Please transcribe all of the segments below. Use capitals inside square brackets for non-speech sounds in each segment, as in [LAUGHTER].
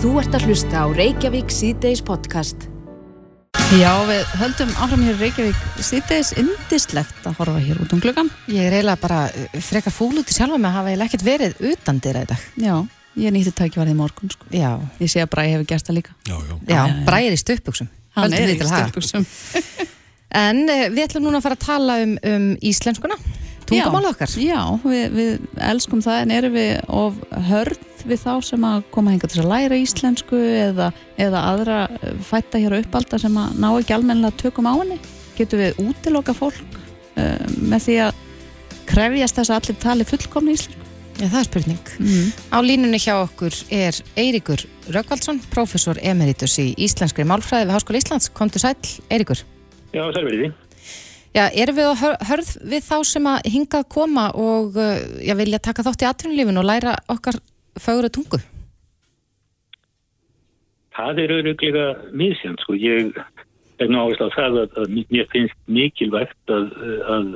Þú ert að hlusta á Reykjavík síðdeis podcast. Já, við höldum áfram hér í Reykjavík síðdeis indislegt að horfa hér út um gluggan. Ég er eiginlega bara uh, frekar fúl út í sjálfa mig að hafa eiginlega ekkert verið utan dyrra í dag. Já, ég nýtti tækifærið í morgun, sko. Já, Ég sé að Bræði hefur gert það líka. Já, já. já, bræðir í stöpbuksum. Hann er í styrbuksum. [LAUGHS] En uh, við ætlum núna að fara að tala um, um íslenskuna, tungumálið okkar. Já, við, við elskum það en erum við of hörð við þá sem að koma hinga til að læra íslensku eða, eða aðra eh, fætta hér á uppalda sem að ná ekki almennilega tökum á henni. Getum við útiloka fólk uh, með því að krefjast þess að allir tali fullkomni íslensku? Já, það er spurning. Mm. Á línunni hjá okkur er Eiríkur Röggvaldsson, prófessor emeritus í íslenskri málfræði við Háskóla Íslands. Komdu sæl, Eiríkur. Já, sælverið því. Já, erum við að hör- hörð við þá sem að hingað koma og uh, já, vilja taka þátt í atvinnulífinu og læra okkar fögur tungu? Það er auðvitað misjönd, sko. Ég er nú áherslu á það að, að mér finnst mikilvægt að, að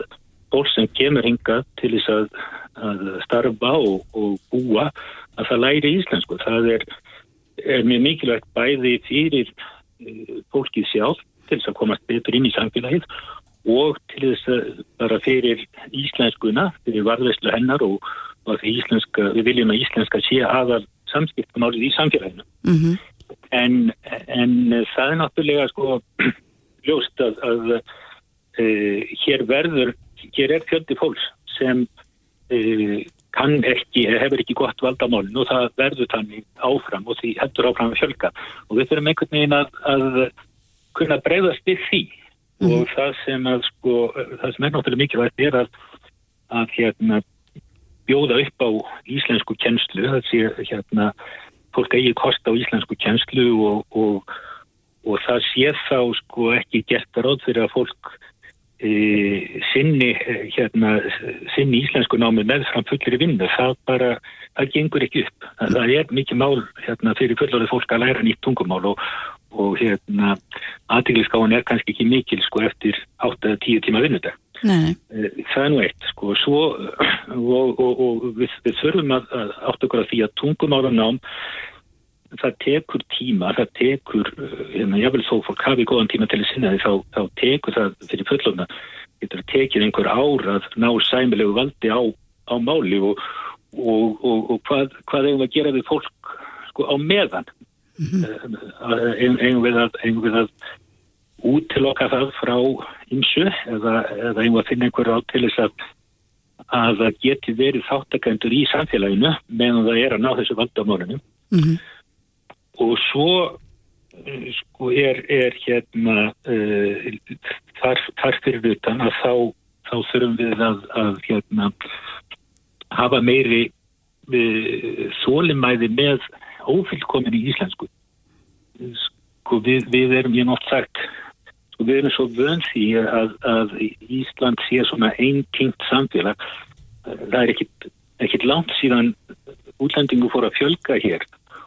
fólk sem kemur hingað til þess að, að starfa og, og búa að það læri íslensku. Það er, er mér mikilvægt bæði fyrir eh, fólkið sjálf til þess að komast betur inn í samfélagið og til þess að bara fyrir íslenskuna, fyrir varðveislu hennar og, og við viljum að íslenska sé aðal samskiptamálið í samfélaginu. Mm En, en það er náttúrulega sko [CLEARS THROAT] ljóst að, að uh, hér verður, hér er fjöldi fólks sem uh, kann ekki, hefur ekki gott valdamálin og það verður þannig áfram og því heldur áfram að fjölga. Og við þurfum einhvern veginn að, að kunna breyðast við því og það sem að sko, það sem er náttúrulega mikilvægt er að, að hérna bjóða upp á íslensku kennslu, það sé hérna fólk eigi kost á íslensku kjenslu og, og, og það sé þá sko ekki gert ráð fyrir að fólk e, sinni hérna, sinni íslensku námi með fram fullir vinnu, það bara það gengur ekki upp. Það, það er mikið mál hérna, fyrir fullorðið fólk að læra nýtt tungumál og, og hérna aðtíliskáin er kannski ekki mikil sko eftir 8-10 tíma vinnudag. Nei. Eh, Það er nú eitt, sko, svo [CLEARS THROAT] og, og, og við, við þurfum að, átt okkur að því að tungumálanám það tekur tíma, það tekur eh, hérna, jável þó fólk hafi góðan tíma til að sinna því, þá, þá tekur það fyrir fullofna, getur það tekið einhver ár að ná sæmilegu valdi á, á máli og, og, og, og hvað, hvað eigum að gera við fólk sko á meðan eigum við að, eigum við að útiloka það frá ymsu eða, eða eigum við að finna einhver á til þess að að það geti verið þáttakendur í samfélaginu meðan það er að ná þessu valdamálinu Mm og svo eh, sko er, er hérna uh, þar, þar fyrir utan að þá, þá þurfum við að, að hérna hafa meiri uh, þólimæði með ófyllkomin í íslensku. Sko við, við erum ég nátt sagt sko við erum svo vön því að, að Ísland sé svona einkengt samfélag. Það er ekkit, ekkit langt síðan útlendingu fór að fjölga hér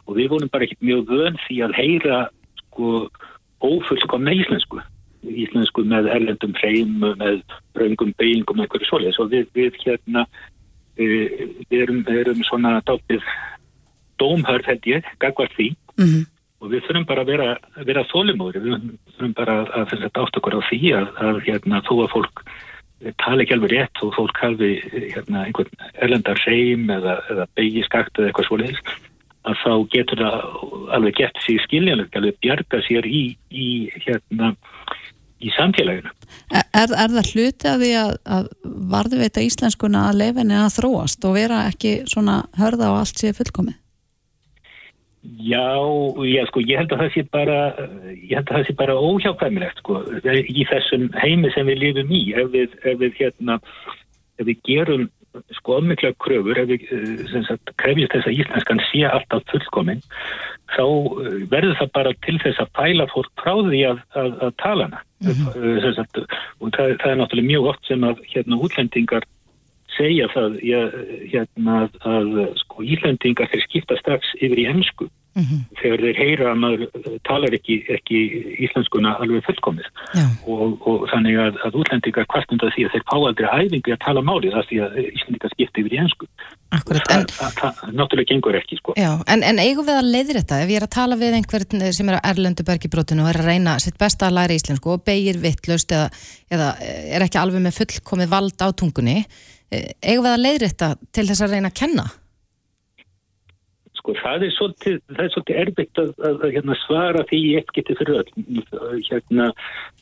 og við vorum bara ekkit mjög vön því að heyra sko ófullkomna íslensku. Íslensku með erlendum hreim með raungum beigingum einhverju svoleiðis. Og við, við hérna uh, við erum, erum svona dálítið dómhörð held ég, gagvart því -hmm. og við þurfum bara að vera, vera þólumóri, við þurfum bara að, átt okkur á því að, að hérna, þó að fólk tala ekki alveg rétt og fólk halvi hérna, einhvern erlendar hreim eða, eða beigi skakt eða eitthvað svoleiðis að þá getur það alveg gett sér skiljanlegt, alveg bjarga sér í, í hérna í samfélaginu. Er, er það hluti að því að, að varðveita íslenskuna að lefinni að þróast og vera ekki svona hörða og allt sé fullkomið? Já, já, sko, ég held að það sé bara, ég held að það sé bara óhjákvæmilegt, sko, í þessum heimi sem við lifum í, ef við, ef við hérna, ef við gerum sko omikla kröfur, ef við eh, sem sagt krefjast þess að íslenskan sé alltaf fullkominn, þá eh, verður það bara til þess að pæla fólk frá því að, að, að tala hana. Mm -hmm. sagt, og það, það er náttúrulega mjög oft sem að hérna útlendingar segja það já, hérna, að sko, Íslandingar þeir skipta strax yfir í ennsku mm -hmm. þegar þeir heyra að maður talar ekki, ekki íslenskuna alveg fullkomir og, og þannig að, að útlendingar kvartunda því að þeir fá aldrei æfingi að tala málið af því að íslendingar skipta yfir í ennsku Akkurat, en, það, það, það náttúrulega gengur ekki sko. já, en, en eigum við að leiðir þetta ef ég er að tala við einhvern sem er að Erlendu bergibrótinu og er að reyna sitt besta að læra íslensku og beigir vittlust eða, eða er ekki alveg með fullkomið vald á tungunni eh, eigum við að leiðir þetta til þess að reyna að kenna Sko það er svolítið, það er svolítið erfitt að, að, að hérna, svara því eitt getið fyrir öll. Hérna,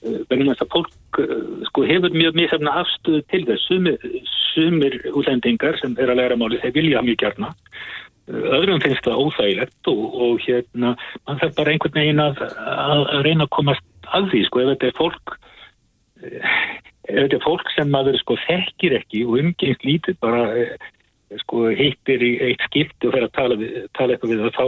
eh, vegna þess að fólk eh, sko, hefur mjög misafna afstöðu til þess. Sumir, sumir útlendingar sem er að læra máli þeir vilja mjög gerna. Eh, öðrum finnst það óþægilegt og, og hérna, mann þarf bara einhvern veginn að, að reyna að komast að því. Sko, ef þetta er fólk þetta er fólk sem maður sko þekkir ekki og umgengst lítið bara sko hittir í eitt skipt og fer að tala, tala eitthvað við það þá,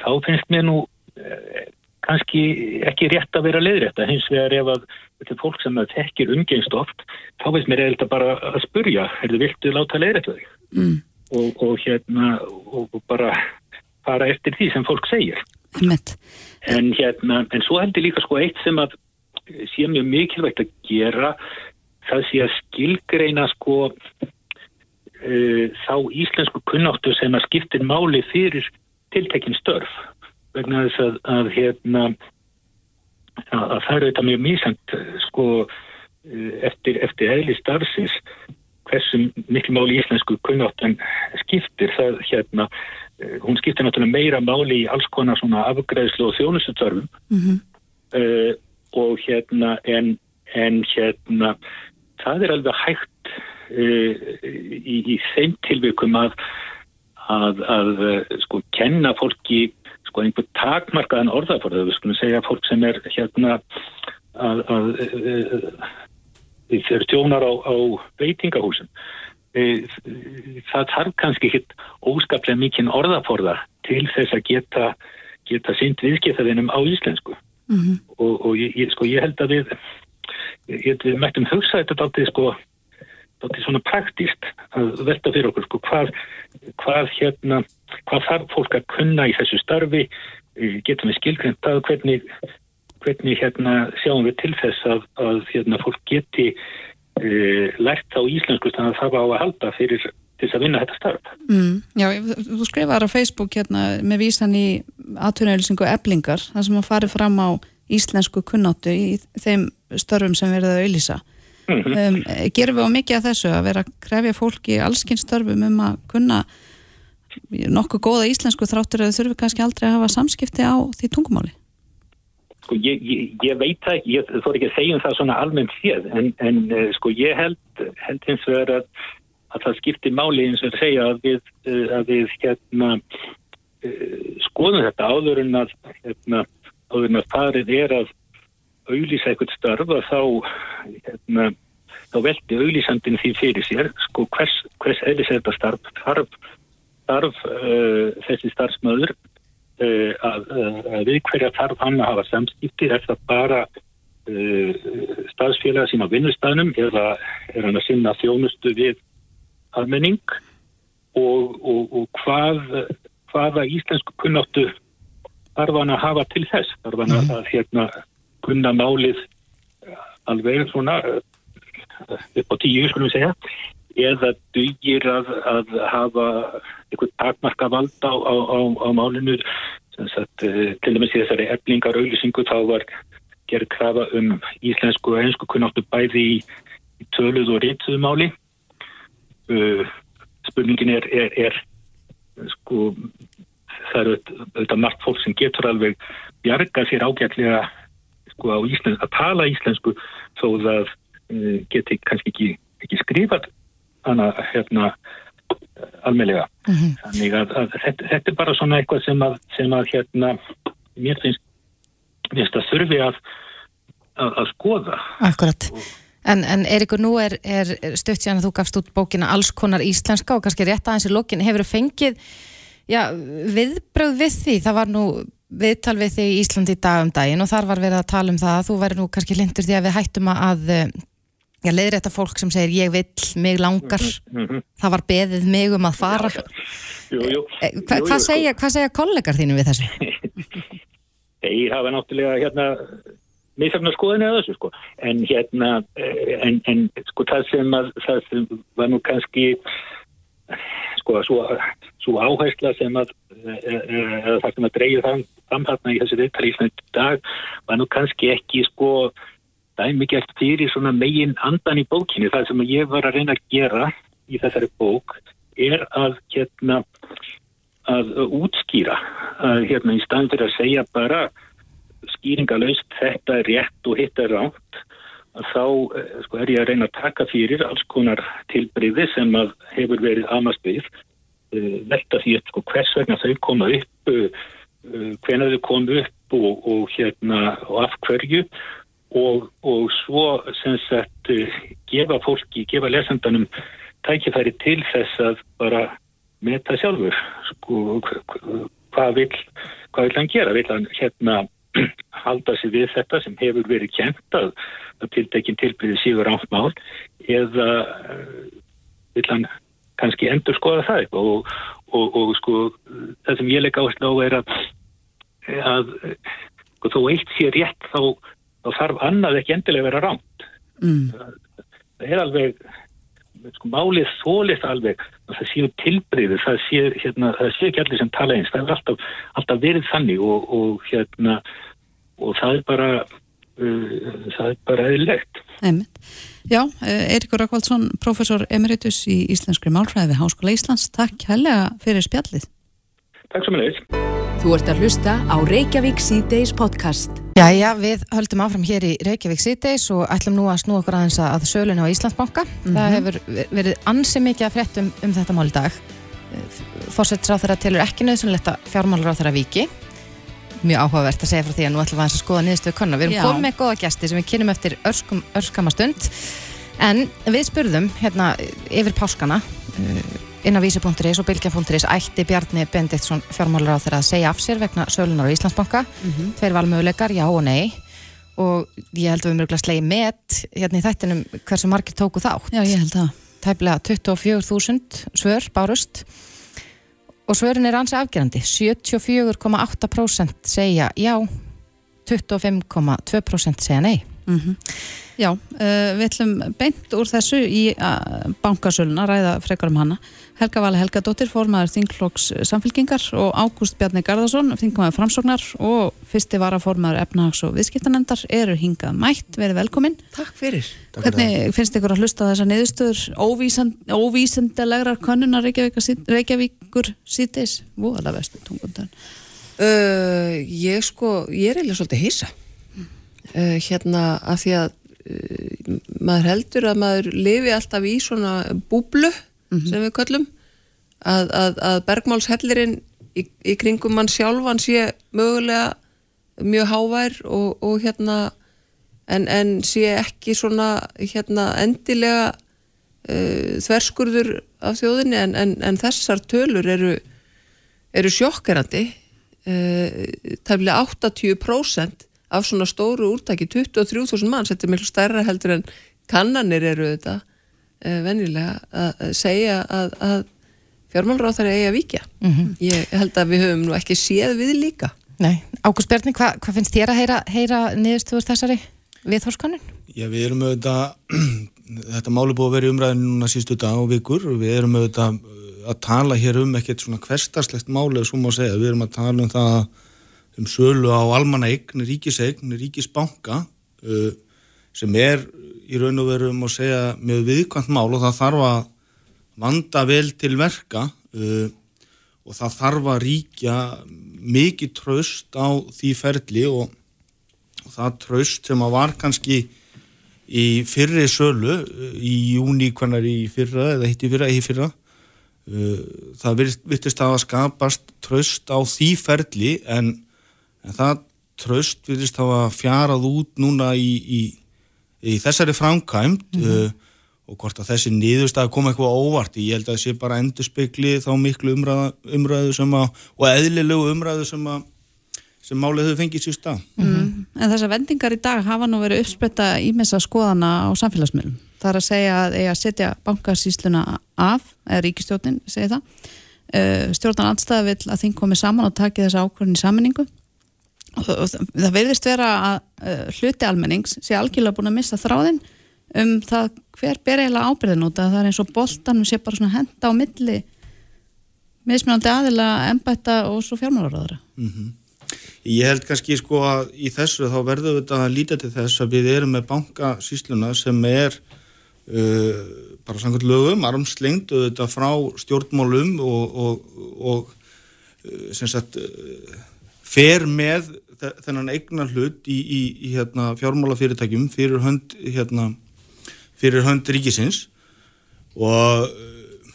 þá finnst mér nú eh, kannski ekki rétt að vera leiðrætt að hins vegar ef að þetta er fólk sem þekkir umgengst oft þá finnst mér eða bara að spurja er þið viltu láta leiðrætt þig mm. og, og hérna og bara fara eftir því sem fólk segir Mitt. en hérna en svo heldur líka sko eitt sem að sé mjög mikilvægt að gera það sé að skilgreina sko uh, þá íslensku kunnáttu sem að skiptir máli fyrir tiltekinn störf. Vegna þess að, að hérna að, að það eru þetta mjög mísand sko uh, eftir, eftir eðli starfsins hversu miklu máli íslensku kunnáttan skiptir. Það hérna uh, hún skiptir náttúrulega meira máli í alls konar svona afgræðslu og þjónustutörfum mm -hmm. Og hérna en, en hérna það er alveg hægt í, í þeim tilvikum að, að, að sko kenna fólki sko einhver takmarkaðan orðaforða við skulum segja fólk sem er hérna að, að þeir tjónar á, á veitingahúsum. Það þarf kannski hitt óskaplega mikinn orðaforða til þess að geta geta synd viðskiptaðinum á íslensku mm -hmm. og, og ég, sko, ég held að við ég við mættum hugsa þetta aldrei sko svona praktíst að velta fyrir okkur sko, hvað, hvað, hérna, hvað þarf fólk að kunna í þessu starfi getum við skilgreynd að hvernig, hvernig hérna, sjáum við til þess að, að hérna, fólk geti uh, lært á íslensku þannig að það var á að halda fyrir þess að vinna þetta starf. Mm, já, þú skrifaður á Facebook hérna með vísan í aðtunauðlisingu eblingar þar sem að fari fram á íslensku kunnáttu í þeim störfum sem verða að auðlisa Mm -hmm. um, gerum við á mikið af þessu að vera að krefja fólki allskynstörfum um að kunna nokkuð góða íslensku þráttur eða þurfum við kannski aldrei að hafa samskipti á því tungumáli? Sko ég, ég, ég veit það ég þór ekki að segja um það svona almennt séð en, en uh, sko ég held, held eins og er að, að það skiptir máli eins og segja að við, uh, að við hérna uh, skoðum þetta áður en að hérna, áður en að farið er að auðlýsa eitthvað starf að þá, hérna, þá veldi auðlýsandin því fyrir sér sko hvers, hvers eðlis þetta starf þarf, þarf uh, þessi starfsmöður uh, að, að við hverja þarf hann að hafa samskipti? Er það bara uh, staðsfélaga sín á vinnustafnum eða er hann að sinna þjónustu við almenning og, og, og hvað hvaða íslensku kunnáttu þarf hann að hafa til þess? Þarf hann að, að hérna kunna málið alveg svona upp á tíu, skulum við segja eða dugir að, að hafa einhvern takmarka vald á, á, á, á málinu? Sagt, eh, til dæmis í þessari eflingar auðlisingu þá var gerð krafa um íslensku og einsku kunnáttu bæði í, í töluð og reytuðu máli uh, spurningin er, er, er sko það eru auðvitað margt fólk sem getur alveg bjarga sér ágætlega sko á íslensku, að tala íslensku þó það uh, geti kannski ekki, ekki skrifat hana hérna almeinlega. Mm -hmm. Þannig að, að þetta, þetta er bara svona eitthvað sem að, sem að hérna mér finnst, finnst að þurfi að, að skoða. Akkurat. En, en Eirikur, nú er, er stökt síðan að þú gafst út bókina Alls konar íslenska og kannski rétt aðeins í lokin. Hefur þú fengið já, viðbröð við því? Það var nú viðtal við þig í Íslandi í dag um daginn og þar var verið að tala um það að þú væri nú kannski lindur því að við hættum að Já, leiðir þetta fólk sem segir ég vill, mig langar, Mm -hmm. það var beðið mig um að fara. Jú, jú. Eh, Hva, Jú, hvað, sko. segja, hvað segja kollegar þínu við þessu? [LAUGHS] Þeir hafa náttúrulega hérna misafna skoðinu að þessu sko. En hérna eh, en, en sko það sem að það sem var nú kannski sko svo, svo áhersla sem að eða það sem að dreigja þann framhatna í þessu í í dag var nú kannski ekki sko dæmigert fyrir svona megin andan í bókinni. Það sem ég var að reyna að gera í þessari bók er að hérna að útskýra að hérna í staðin fyrir að segja bara skýringalöst þetta er rétt og hitt er rátt að þá eh, sko, er ég að reyna að taka fyrir alls konar tilbriði sem að hefur verið amast við uh, velta því sko, hvers vegna þau koma upp uh, hvenær þau koma upp og, og hérna og af hverju. Og, og svo sagt gefa fólki, gefa lesendanum tækifæri til þess að bara meta sjálfur sko, hv- hv- hvað vil hvað vil hann gera, vil hann hérna [CLEARS THROAT] halda sig við þetta sem hefur verið kjent að, að tiltekin tilbyrði síður áttmál eða uh, vil hann kannski endur skoða það eitthvað og, og, og sko það sem ég leik áherslu á er að, að sko, þó eitt sé rétt þá, þá þarf annað ekki endilega vera rámt Mm. það er alveg sko, málið þólið alveg að það séu tilbreyði það sé, hérna, ekki allir sem tala eins það er alltaf, alltaf verið þannig og, og hérna og það er bara uh, það er bara eðlilegt. Já, eh, Eiríkur Rakvaldsson, professor emeritus í Íslenskri Málfræði Háskóla Íslands. Takk helga fyrir spjallið. Takk svo með leiðis Þú ert að hlusta á Reykjavík C-Days podcast. Jæja, við höldum áfram hér í Reykjavík síðdeis og ætlum nú að snú okkur aðeins að sölun á Íslandsbanka. Það hefur verið ansi mikið að fréttum um þetta mál í dag. Fórsettsráð þeirra telur ekki nöðsynlegt að fjármálur á þeirra viki. Mjög áhugavert að segja frá því að nú ætlum við aðeins að skoða niðurstöðu konna. Við erum Já. komið með góða gesti sem við kynum eftir örskum, örskama stund. En við spurðum hérna yfir páskana uh, inn á vísi.is og bylgja.is ætti Bjarni Bendiktsson fjármálur á þeirra að segja af sér vegna sölunar á Íslandsbanka. Tveir valmöguleikar, já og nei. Og ég held að við mörgulega slegi met hérna í þættinum hversu margir tóku þátt. Já, ég held það. tæplega 24.000 svör bárust. Og svörin er ansi afgerandi. 74,8% segja já 25,2% segja nei Mm Já, uh, við ætlum beint úr þessu í uh, bankasöluna, ræða frekar um hana. Helga Vala Helgadóttir, formaður Þingflokks samfélkingar og Ágúst Bjarni Garðarsson, þingmaður framsóknar og fyrsti varaformaður efnahags- og viðskiptanendar eru hingað mætt, verið velkomin. Takk fyrir. Hvernig finnst ykkur að hlusta á þessar niðurstöður óvísendalegrar könnunar Reykjavíkur, Reykjavíkur síðdeis? Voðalega vestu tungundar. Uh, ég sko, ég er eiginlega svolítið hissa. Uh, hérna af því að uh, maður heldur að maður lifi alltaf í svona búblu sem við köllum að, að, að bergmálshellirinn í, í kringum mann sjálfan sé mögulega mjög hávær og, og hérna en, en sé ekki svona hérna endilega uh, þverskurður af þjóðinni en, en, en þessar tölur eru eru sjokkerandi. Tæmlega 80% af svona stóru úrtaki 23.000 manns, þetta er mjög stærra heldur en kannanir eru þetta uh, venjulega að að segja að, að fjármálráð þar eigi að víkja. Ég held að við höfum nú ekki séð við líka. Nei, Ágúst Bjarni, hvað hva finnst þér að heyra, heyra niðurstöður þessari viðhórskannin? Já, við erum auðvitað, [CLEARS THROAT] þetta máli búið að vera í umræðinu núna sístu dag og vikur. Og við erum auðvitað uh, að tala hér um ekkert svona hverstarslegt máli, svo má segja, við erum að tala um það um sölu á almanna eign, ríkiseign, ríkisbanka uh, sem er í raun og veru um að segja með viðkvæmt mál og það þarf að vanda vel til verka uh, og það þarf að ríkja mikið tröst á því ferli og og það tröst sem að var kannski í fyrri sölu uh, í júni hvernar í fyrra eða hitt í fyrra, í fyrra uh, það virt- virtist að skapast tröst á því ferli en, en það tröst virtist að fjarað út núna í, í, í þessari framkvæmt uh, og hvort að þessi niðurstað koma eitthvað óvart. Ég held að það sé bara endurspegli þá miklu umræðu, umræðu sem að, og eðlilegu umræðu sem að sem málið hefur fengið sér stað. En þessar vendingar í dag hafa nú verið uppspretta ímessa skoðana á samfélagsmiðlum. það er að segja að eiga að setja bankasýsluna af, eða ríkistjórnin segja það, uh, stjórnar andstæða vil að þing komi saman og taki þessa ákvörðin í sammenningu og, það verðist vera að uh, hluti almennings sé algjörlega búin að missa þráðin um það hver ber eiginlega ábyrðin út að það er eins og boltanum sé bara svona henda á milli mismunandi aðila, embætta og svo fjármálaráðara Ég held kannski sko að í þessu þá verðum við að líta til þess að við erum með bankasýsluna sem er uh, bara samkvæmt lögum, armslengt auðvitað frá stjórnmálum og, og, og uh, sem sagt uh, fer með þennan eignar hlut í, í, í hérna, fjármálafyrirtækjum fyrir hönd, hérna, fyrir hönd ríkisins. Og uh,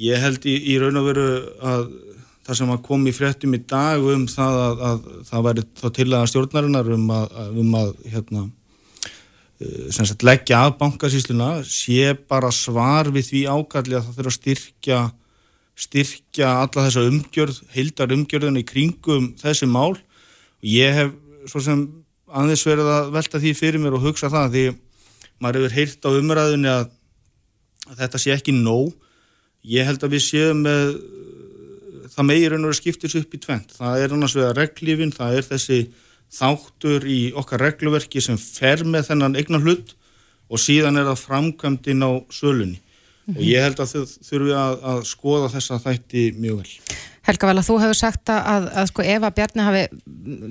ég held í, í raun og veru að það sem að kom í fréttum í dag um það að, að það væri þá til að stjórnarinnar um að, að- um að hérna, eh, sagt leggja af bankasýsluna sé bara svar við því ákalli að það þurfa að styrkja styrkja alla þessa umgjörð heildar umgjörðin í kringum þessi mál ég hef svo sem aðeins verið að velta því fyrir mér og hugsa það því maður hefur heyrt á umræðunni að, að þetta sé ekki nóg ég held að við séum með það meir en að skiptis upp í tvent. Það er annars vegar reglífin, það er þessi þáttur í okkar regluverki sem fer með þennan eignar hlut og síðan er það framkvæmdinn á sölunni. Og ég held að þau þurfi að, að skoða þessa þætti mjög vel. Helga vel að þú hefur sagt að, að, að sko ef að Bjarni hafi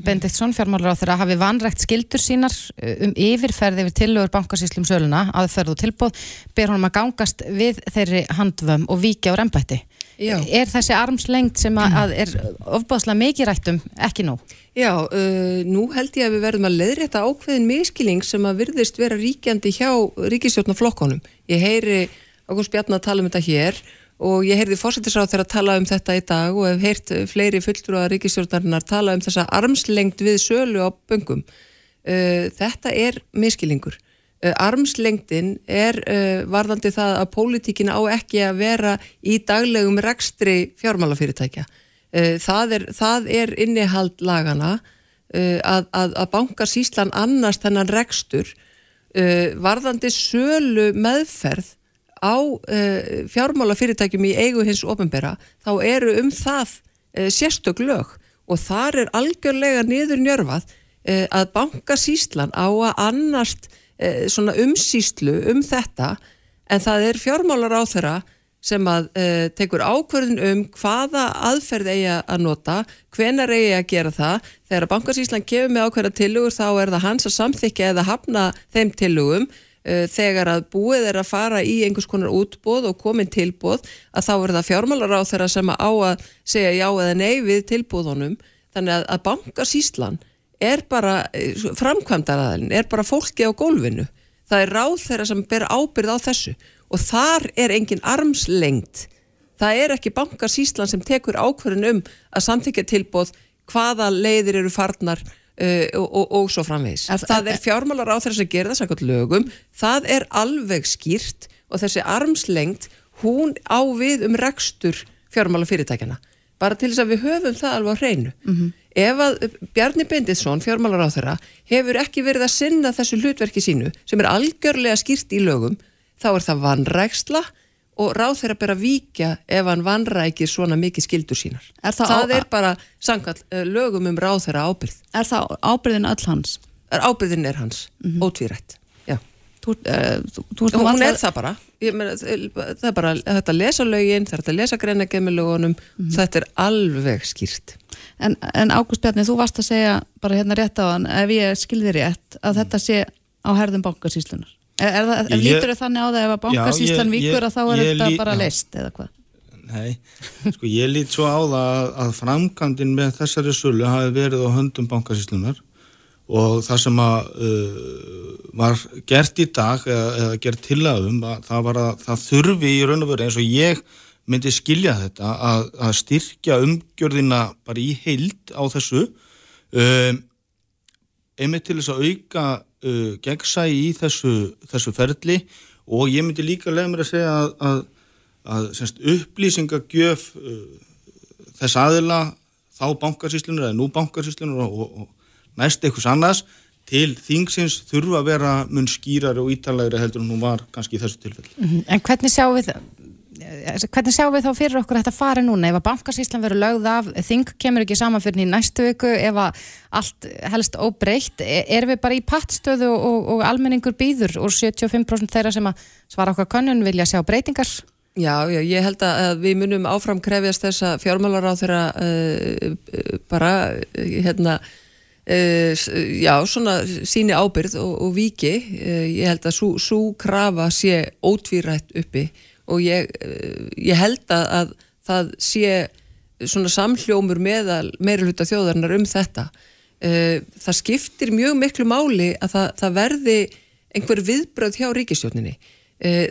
Bendiktsson fjármálur á þeirra hafi vanrækt skildur sínar um yfirferði yfir tillögur bankasýslum söluna aðferð og tilbóð ber honum að gangast við þeirri handvömm og víkja á rembætti. Já. Er þessi armslengt sem að, að er ofbáðslega mikið rættum ekki nú? Já, uh, nú held ég að við verðum að leiðrétta ákveðin miskiling sem að virðist vera ríkjandi hjá ríkistjórnaflokkonum. Ég heyri Ágúst Bjarni að tala um þetta hér og ég heyrði fórsetisráð þegar að tala um þetta í dag og hef heyrt fleiri fulltrúa ríkistjórnarinnar tala um þessa armslengt við sölu á böngum. Uh, þetta er miskilingur. Uh, armslengdin er uh, varðandi það að pólitíkin á ekki að vera í daglegum rekstri fjármálafyrirtækja. Það, er, er innihald lagana að, að, að bankasýslan annars þennan rekstur varðandi sölu meðferð á uh, fjármálafyrirtækjum í eigu hins ofinbera þá eru um það uh, sérstök lög og þar er algjörlega niður njörfað uh, að bankasýslan á að annast svona umsýslu um þetta en það er fjármálar á þeirra sem að tekur ákvörðin um hvaða aðferð eigi að nota, hvenar eigi að gera það. Þegar bankasýslan kemur með ákveðra tillugur þá er það hans að samþykja eða hafna þeim tillugum. Uh, þegar að búið er að fara í einhvers konar útbóð og komin tilbóð að þá er það fjármálar á þeirra sem á að segja já eða nei við tilbóðunum. Þannig að, að bankasýslan er bara, framkvæmdaraðalinn, er bara fólki á gólfinu. Það er ráð þeirra sem ber ábyrð á þessu og þar er engin armslengt. Það er ekki bankasýslan sem tekur ákvörðin um að samþykja tilbóð hvaða leiðir eru farnar uh, og, og, og svo framvegis. Er- það er- er fjármálar á þess að gera það samkvæmt lögum, það er alveg skýrt og þessi armslengt hún á við um rekstur fjármála fyrirtækjana. Bara til þess að við höfum það alveg á hreinu. Ef að Bjarni Benditsson, fjármálar á þeirra, hefur ekki verið að sinna þessu hlutverki sínu sem er algjörlega skýrt í lögum, þá er það vanræksla og ráð þeirra bara víkja ef hann vanrækir svona mikið skildur sínar. Er það það er bara samkvæmt uh, lögum um ráð þeirra ábyrð. Er það ábyrðin öll hans? Er ábyrðin er hans, ótvírætt. Já. Þú, uh, þú, þú Hún alltaf- er það bara. Meina, það er bara þetta að lesa lögin, það er þetta að lesa greinageð með lögunum, þetta er alveg skýrt. En, en Ágúst Bjarni, þú varst að segja bara hérna rétt á hann, ef ég skilði rétt, að þetta sé á herðum bankasýslunar. Er, er Ég- lítur þau þannig á það ef að bankasýslan ég- að þá er þetta bara já. leist eða hvað? Nei, sko ég lít svo á það að, framkvæmdin með þessari sölu hafi verið á höndum bankasýslunar og það sem að uh, var gert í dag eða, eða gert tilagum að það var að það þurfi í raun og veru eins og ég myndi skilja þetta að, að styrkja umgjörðina bara í heild á þessu um, einmitt til þess að auka uh, gegnsæi í þessu, þessu ferli og ég myndi líka lega mér að segja að, að, að semst, upplýsingagjöf uh, þess aðila þá bankasýslunar eða nú bankasýslunar og, og, næst eitthvað annars til þingsins þurfa að vera mun skýrari og ítalegri heldur en hún var kannski í þessu tilfelli. En hvernig sjáum við hvernig sjáum við þá fyrir okkur þetta fari núna? Ef að bankasýslan verður lögð af þing kemur ekki saman fyrir í næstu viku ef að allt helst óbreytt e- erum við bara í pattstöðu og, og, almenningur býður og 75% þeirra sem að svara okkar kannun vilja sjá breytingar? Já, já, ég held að við munum áfram krefjast þessa fjármálar á þeirra uh, bara uh, hérna uh, já, svona síni ábyrð og, og viki ég held að svo krafa sé ótvírætt uppi og ég, ég held að, að það sé svona samhljómur meðal meira hluta þjóðarnar um þetta. Það skiptir mjög miklu máli að það, það verði einhver viðbröð hjá ríkistjóninni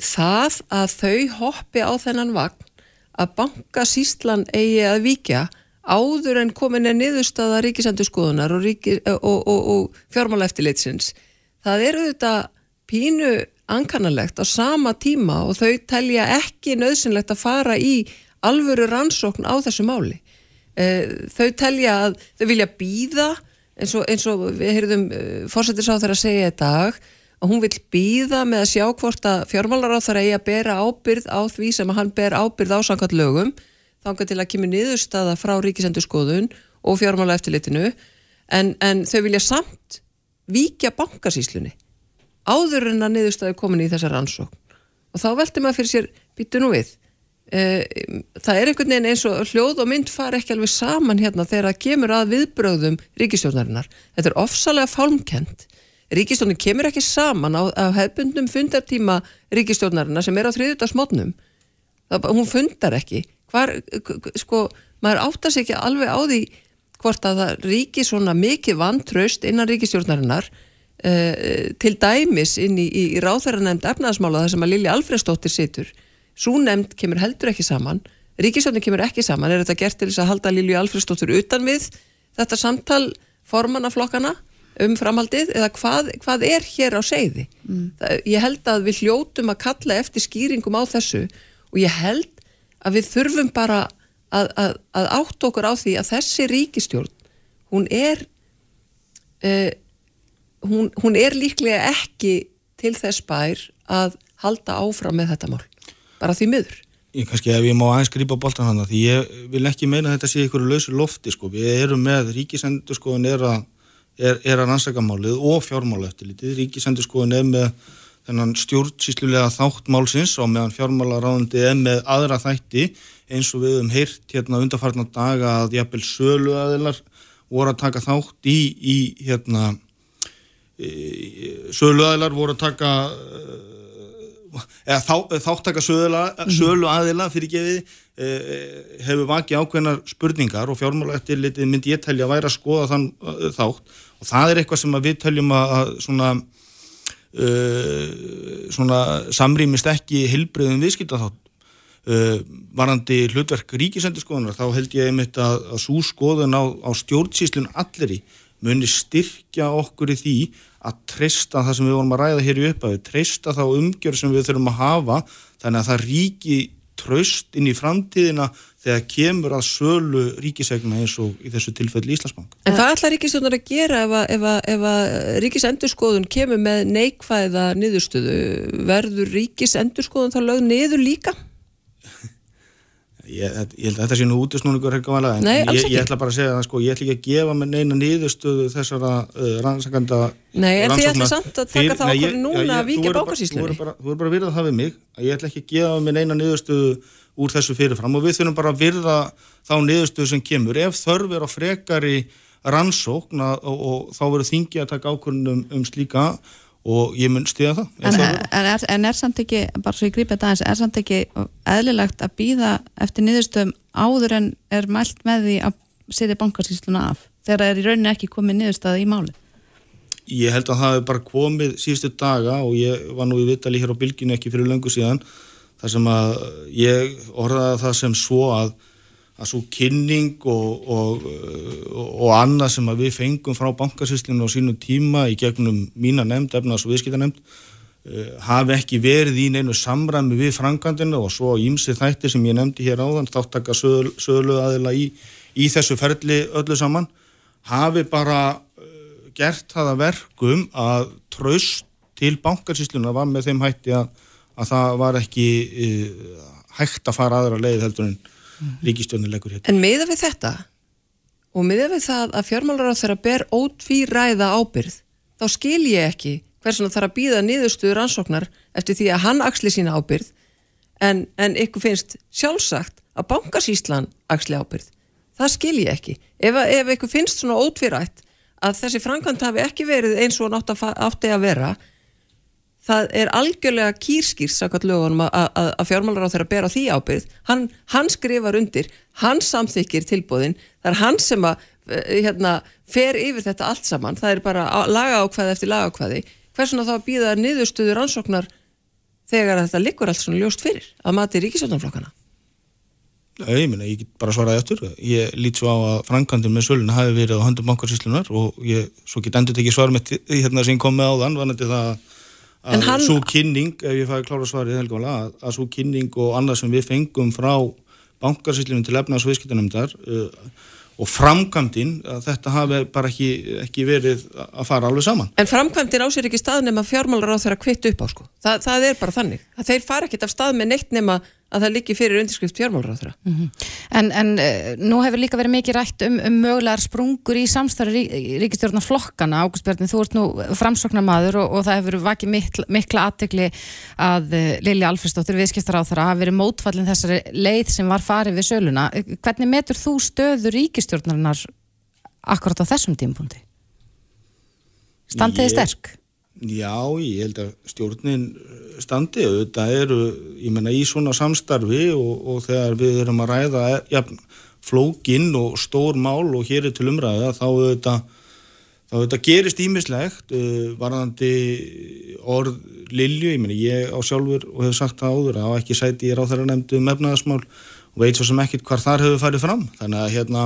það að þau hoppi á þennan vagn að bankasýslan eigi að vikja áður en komin er niðurstaða ríkisendurskoðunar og, ríki, og, og, og fjármála eftirleitsins það eru þetta pínu ankannalegt á sama tíma og þau telja ekki nöðsynlegt að fara í alvöru rannsókn á þessu máli. Eh, þau telja að þau vilja býða eins og, eins og við heyrðum eh, fórsættis á þeirra að segja í dag að hún vil býða með að sjá hvort að fjármálar á þeirra eigi að bera ábyrð á því sem að hann ber ábyrð ásangað lögum þángar til að kemur niðurstaða frá ríkisendurskoðun og fjármála eftirlitinu en, en þau vilja samt vikja bankasíslunni áður en að niðurstaði komin í þessar ansókn og þá velti maður fyrir sér býtu nú við e, það er einhvern veginn eins og hljóð og mynd far ekki alveg saman hérna þegar það kemur að viðbröðum ríkistjónarinnar þetta er ofsalega fálmkent ríkistjónin kemur ekki saman á, á hefbundum fundartíma ríkistjónarinnar sem er á þriðutarsmotnum hún fundar ekki. Hvar, sko, maður áttar sér ekki alveg á því hvort að það ríki svona mikið vantraust innan ríkistjórnarinnar uh, til dæmis inn í, í, í ráþæranemnd efnaðasmála þar sem að Lili Alfredsdóttir situr. Svo nefnd kemur heldur ekki saman. Ríkisjónin kemur ekki saman, er þetta gert til þess að halda Lili Alfredsdóttir utan við þetta samtal formannaflokkana um framhaldið? Eða hvað, hvað er hér á segði mm. það, ég held að við hljótum að kalla eftir skýringum á þessu. Og ég held að við þurfum bara að, að, að átt okkur á því að þessi ríkistjórn hún er uh, hún, hún er líklega ekki til þess bær að halda áfram með þetta mál, bara því miður. Ég kannski ef ég má aðeins gripa bóltan hann því ég vil ekki meina að þetta sé ykkur lausu lofti sko, við erum með ríkisendur sko er að, er, er að rannsaka málið og fjármála eftir litið, ríkisendur sko er með þennan stjórnsýslulega þáttmálsins og meðan fjármálaráðandi er með aðra þætti eins og við um heyrt hérna undarfarnar daga að jafnvel sölu aðilar voru að taka þátt í, í hérna söluaðilar voru að taka eða þá, þáttaka sölu aðila fyrir gefið eh, hefur vakið ákveðnar spurningar og fjármála eftir litið myndi ég telja að væri að skoða þann eh, þátt. Og það er eitthvað sem við teljum að svona, uh, svona samrýmist ekki hilbriðum viðskipta þátt uh, varandi hlutverk ríkisendurskoðunar þá held ég einmitt að, að svo skoðun á, á stjórnsýslun allir í muni styrkja okkur í því að treysta það sem við vorum að ræða hér í upphafi, treysta þá umgjör sem við þurfum að hafa þannig að það ríki tröst inn í framtíðina þegar kemur að sölu ríkisegna eins og í þessu tilfelli Íslandsbank. En hvað ætlar ríkistjónar að gera ef að, ef að, ef að ríkisendurskoðun kemur með neikvæða niðurstöðu? Verður ríkisendurskoðun þá lögð niður líka? Ég, ég held að þetta sé nú útisnúningur en Nei, ég, ég ætla bara að segja það sko, ég ætla ekki að gefa með neina nýðustöðu þessara uh, rannsakanda Nei, en þið ætla samt að taka það okkur núna að vika bákarsýslunni Þú er bara að virða það við mig að ég ætla ekki að gefa með neina nýðustöðu úr þessu fyrirfram. Og við þurfum bara að virða þá nýðustöðu sem kemur. Ef þörf er á frekari rannsókn og, og, og þá verður þingi að taka ákvörnum um slíka og ég mun stiða það. En, en, er, en er samt ekki, bara svo ég grípa þetta aðeins er samt ekki eðlilegt að býða eftir niðurstöðum áður en er mælt með því að setja bankarsýsluna af? Þegar það er í rauninni ekki komið niðurstöða í máli Ég held að það hefur bara komið síðustu daga og ég var nú í vittali hér á bylginu ekki fyrir löngu síðan þar sem að ég orðaði það sem svo að að svo kynning og, og, og annað sem við fengum frá bankasýslinu á sínum tíma í gegnum mína nefnd, efnaðs og viðskiptanemnd uh, hafi ekki verið í neinu samræmi við frangandinu og svo ímsi þættir sem ég nefndi hér áðan þáttaka söglu aðila í, í þessu ferli öllu saman hafi bara uh, gert það að verkum að tröst til bankarsýsluna var með þeim hætti að, að það var ekki uh, hægt að fara aðra leið heldur en ríkistjónilegur hér. En miða við þetta og miða við það að fjármálar á þeirra ber ótvíræða ábyrð þá skil ég ekki hversun það þarf að býða niðurstuður ansóknar eftir því að hann axli sína ábyrð en, en ykkur finnst sjálfsagt að bankasýslan axli ábyrð. Það skil ég ekki. Ef, ef ykkur finnst svona ótvírætt að þessi framkvæmt hafi ekki verið eins og nátt átti að vera það er algjörlega kýrskýrs að, að, að fjármálar á þeirra bera því ábyrð, hann, hann skrifar undir hann samþykir tilbúðin það er hann sem að eh, hérna, fer yfir þetta allt saman, það er bara laga ákvaði eftir laga ákvaði hversuna þá býða niðurstöður ansóknar þegar þetta likur allt svona ljóst fyrir að mati ríkisvöldunflokkana Ég meina, ég get bara svaraði eftir ég lít svo á að frankandin með söluna hafi verið á höndum bankarsýslunar og ég svo get endur tekið svar með hérna sem kom með á þann, vanandi það að hann... svo kynning, ef ég fæði klára svarið helgála, að, að svo kynning og annað sem við fengum frá bankarsýslunum til efnaðs og viðskiptunumdar uh, og framkvæmdinn að þetta hafi bara ekki, ekki verið að fara alveg saman. En framkvæmdinn ásér ekki stað nema fjármálar á þeirra kvitt upp á sko. Þa, það er bara þannig. Þeir fara ekkit af stað með neitt nema að það líki fyrir undirskrift fjármálur. Mm -hmm. En, en uh, nú hefur líka verið mikið rætt um, um mögulegar sprungur í samstæður rí, ríkistjórnar flokkana, Ágúst Bjarni, þú ert nú framsóknarmadur og, og það hefur vakið mikla, mikla aðtegli að uh, Lili Alfredsdóttir viðskiptar á þeirra hafi verið mótfallin þessari leið sem var farið við söluna. Hvernig metur þú stöður ríkistjórnarinnar akkurat á þessum tímpundi? Standiði sterk? Já, ég held að stjórnin standi, þetta eru ég menna í svona samstarfi og, og þegar við erum að ræða ja, flókinn og stór mál og hér er til umræða þá þetta, þá þetta gerist ímislegt uh, varðandi orð Lilju, ég menna ég á sjálfur og hefur sagt það áður að ekki sæti ég er á þeirra nefndu mefnaðasmál og veit svo sem ekkit hvar þar hefur farið fram. Þannig að hérna,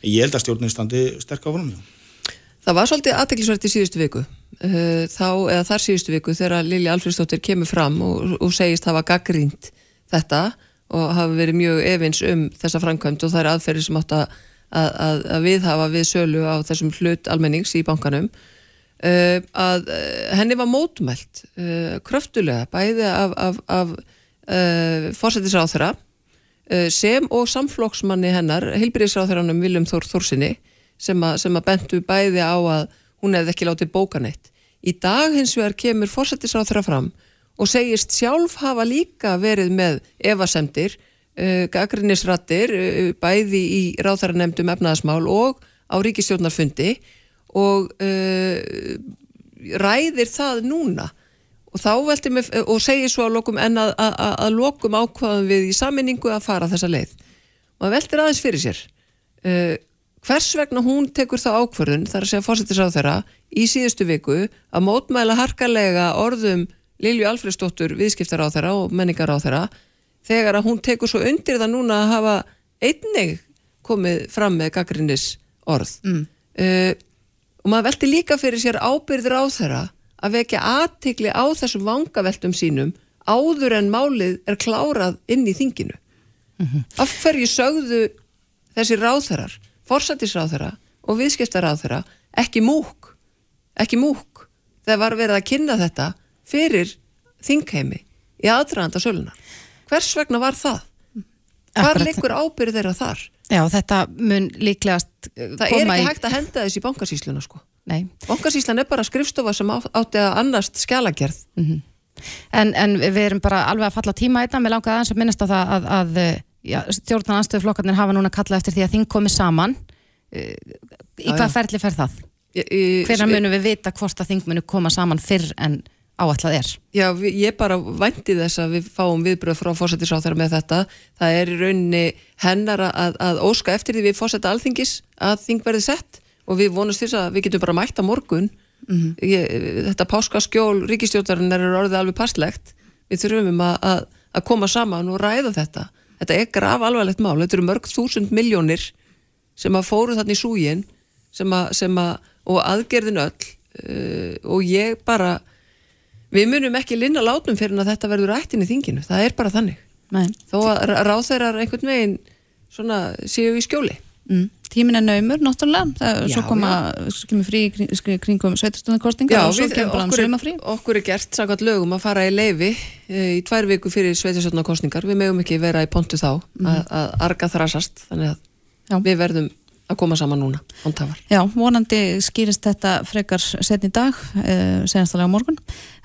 ég held að stjórnin standi sterk á fram, já. Það var svolítið aðteglisvært í síðustu viku þá, eða þar síðustu viku þegar Lili Alfredsdóttir kemur fram og, og segist hafa gaggrínt þetta og hafa verið mjög evins um þessa framkvæmt og það er aðferði sem átt að, að, að við hafa við sölu á þessum hlut almennings í bankanum uh, að uh, henni var mótmælt kröftulega bæði af, af, af fórsættisráþara sem og samflóksmanni hennar, heilbyrðisráþaranum Viljum Þór Þórsinni sem að, sem að bentu bæði á að hún hefði ekki látið bókaneitt. Í dag hins vegar kemur fórsættisráð þeirra fram og segist sjálf hafa líka verið með evasemdir, uh, gaggrinnisrattir, uh, bæði í ráþæranemdum efnaðasmál og á ríkistjórnarfundi og uh, ræðir það núna og þá velti mig og segir svo að lokum en að, að, að lokum ákvaðum við í saminningu að fara þessa leið. Og það veltir aðeins fyrir sér. Uh, hvers vegna hún tekur það ákvörðun þar að segja fórsettis á þeirra í síðustu viku að mótmæla harkalega orðum Lilju Alfredsdóttur viðskiptar á þeirra og menningar á þeirra þegar að hún tekur svo undir það núna að hafa einnig komið fram með gaggrinnis orð mm. uh, og maður velti líka fyrir sér ábyrðir á þeirra að vekja aðtikli á þessum vangaveltum sínum áður en málið er klárað inn í þinginu mm -hmm. af hverju sögðu þessi ráþærar forsættisráþara og viðskiptaráþara ekki múk ekki múk þegar var verið að kynna þetta fyrir þingheimi í aðdraðanda sölunar hvers vegna var það? Hvar leikur ábyrð þeirra þar? Já, þetta mun líklegast uh, Það er ekki í... hægt að henda þess í bankasísluna sko. Bankasíslan er bara skrifstofa sem átti að annast skjalagerð mm -hmm. en, en við erum bara alveg að falla tíma einna, mér langaði aðeins að minnast á það að, að stjórnan anstöðuflokkarnir hafa núna kallað eftir því að þing komi saman eh, í hvað ferli fer það? Hvernig munum við vita hvort að þing munu koma saman fyrr en áætlað er? Já, ég bara vænti þess að við fáum viðbröð frá fósættisáþara með þetta. Það er í rauninni hennar að, að óska eftir því við fósætta alþingis að þing verði sett og við vonumst þess að við getum bara mætta morgun mm -hmm. ég, þetta páskaskjól ríkistjórnarinn er orðið alveg passlegt við þurfum að, að, að koma saman og ræða þetta þetta er graf alvarlegt mál, þetta eru mörg þúsund miljónir sem að fóru þarna í súgin sem að, sem að og aðgerðin öll uh, og ég bara við munum ekki linna látnum fyrir að þetta verður ættin í þinginu, það er bara þannig. Nei. þó að ráð þeirra einhvern veginn svona séu í skjóli Mm. Tímin er naumur, náttúrulega. Það, Já, svo kemur frí kring, kringum sveitastunarkostingar og svo kemur bara um er, sömafrí. okkur er gert saggat lögum að fara í leifi e, í tvær viku fyrir sveitasjóna kostningar við megum ekki vera í pontu þá að, að arga þrasast þannig að Já. við verðum að koma saman núna ondtafar. Já, vonandi skýrist þetta frekar setn í dag, uh, senastalega morgun.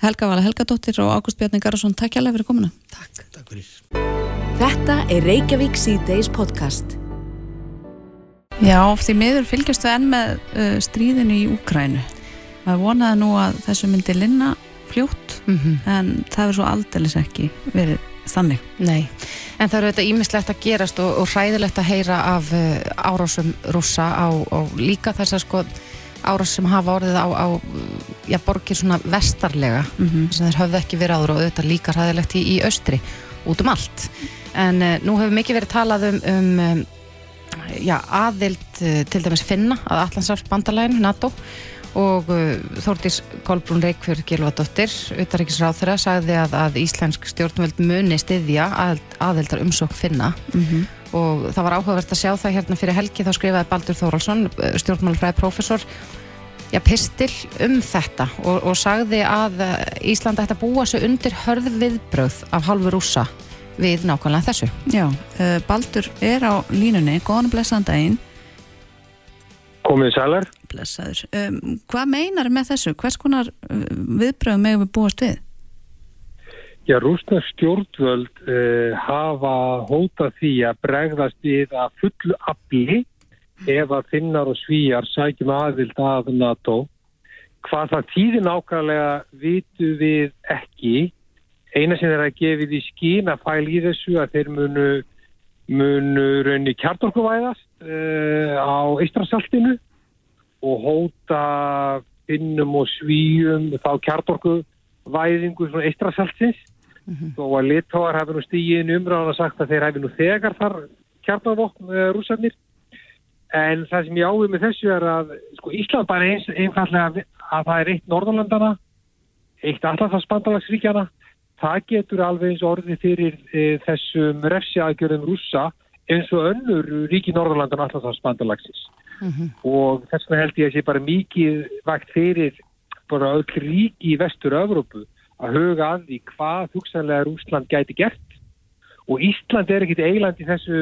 Helga Vala Helgadóttir og Ágúst Bjarni Garðarsson, takk hjálpa fyrir komuna. Takk. Takk fyrir. Þetta er Reykjavík C-Days podcast. Já, því miður fylgjast við enn með uh, stríðinu í Úkrænu. Maður vonaði nú að þessu myndi linna fljótt, Mhm. en það er svo aldeilis ekki verið þannig. Nei, en það eru þetta ímislegt að gerast og, og hræðilegt að heyra af uh, árásum rússa á, á líka þessar sko árás sem hafa orðið á, á já, borgir svona vestarlega Mm sem þeir höfðu ekki verið áður og auðvitað líka hræðilegt í, í austri, út um allt en uh, nú hefur mikið verið talað um, um, um já, aðild uh, til dæmis finna að Allandsafs bandalægin, NATO. Og uh, Þórdís Kolbrún Reykjörð Gilvadóttir, utaríkisráþurra sagði að, að íslensk stjórnvöld muni styðja að, aðildar umsókn finna. -hmm. og það var áhugavert að sjá það hérna fyrir helgi þá skrifaði Baldur Þóraldsson, stjórnmálfræði prófessor já, pistil um þetta og, og sagði að uh, Ísland ætti að búa sig undir hörð viðbröð af hálfu rússa við nákvæmlega þessu. Já, uh, Baldur er á línunni, góðan og blessaðan daginn. Komið sælar. Blessaður. Um, hvað meinar með þessu? Hvers konar uh, viðbröðum megum við búast við? Já, rúsnar stjórnvöld uh, hafa hótað því að bregðast við að fullu afli ef að finnar og svíjar sækjum aðild að NATO. Hvað það tíði nákvæmlega vitu við ekki. Eina sem er að gefið í skín að fæl í þessu að þeir munu, munu raunni kjartorkuvæðast uh, á Ístrasaltinu og hóta finnum og svíjum þá kjartorkuvæðingu svona Ístrasaltins þó að litóar hafi nú stígið inn umræðan og sagt að þeir hafi nú þegar þar kjarnavokn uh, rússarnir. En það sem ég ávið með þessu er að sko, Ísland bara eins einfallega að það er eitt Norðurlandana eitt allafarsbandalagsríkjana það getur alveg eins orðið fyrir e, þessum refsiaðgjörðum rússa eins og önnur ríki Norðurlandana allafarsbandalagsins og þess vegna held ég að sé bara mikið vægt fyrir bara öll ríki í vestur Evrópu að huga að því hvað hugsanlega Rúsland gæti gert og Ísland er ekkit eiland í þessu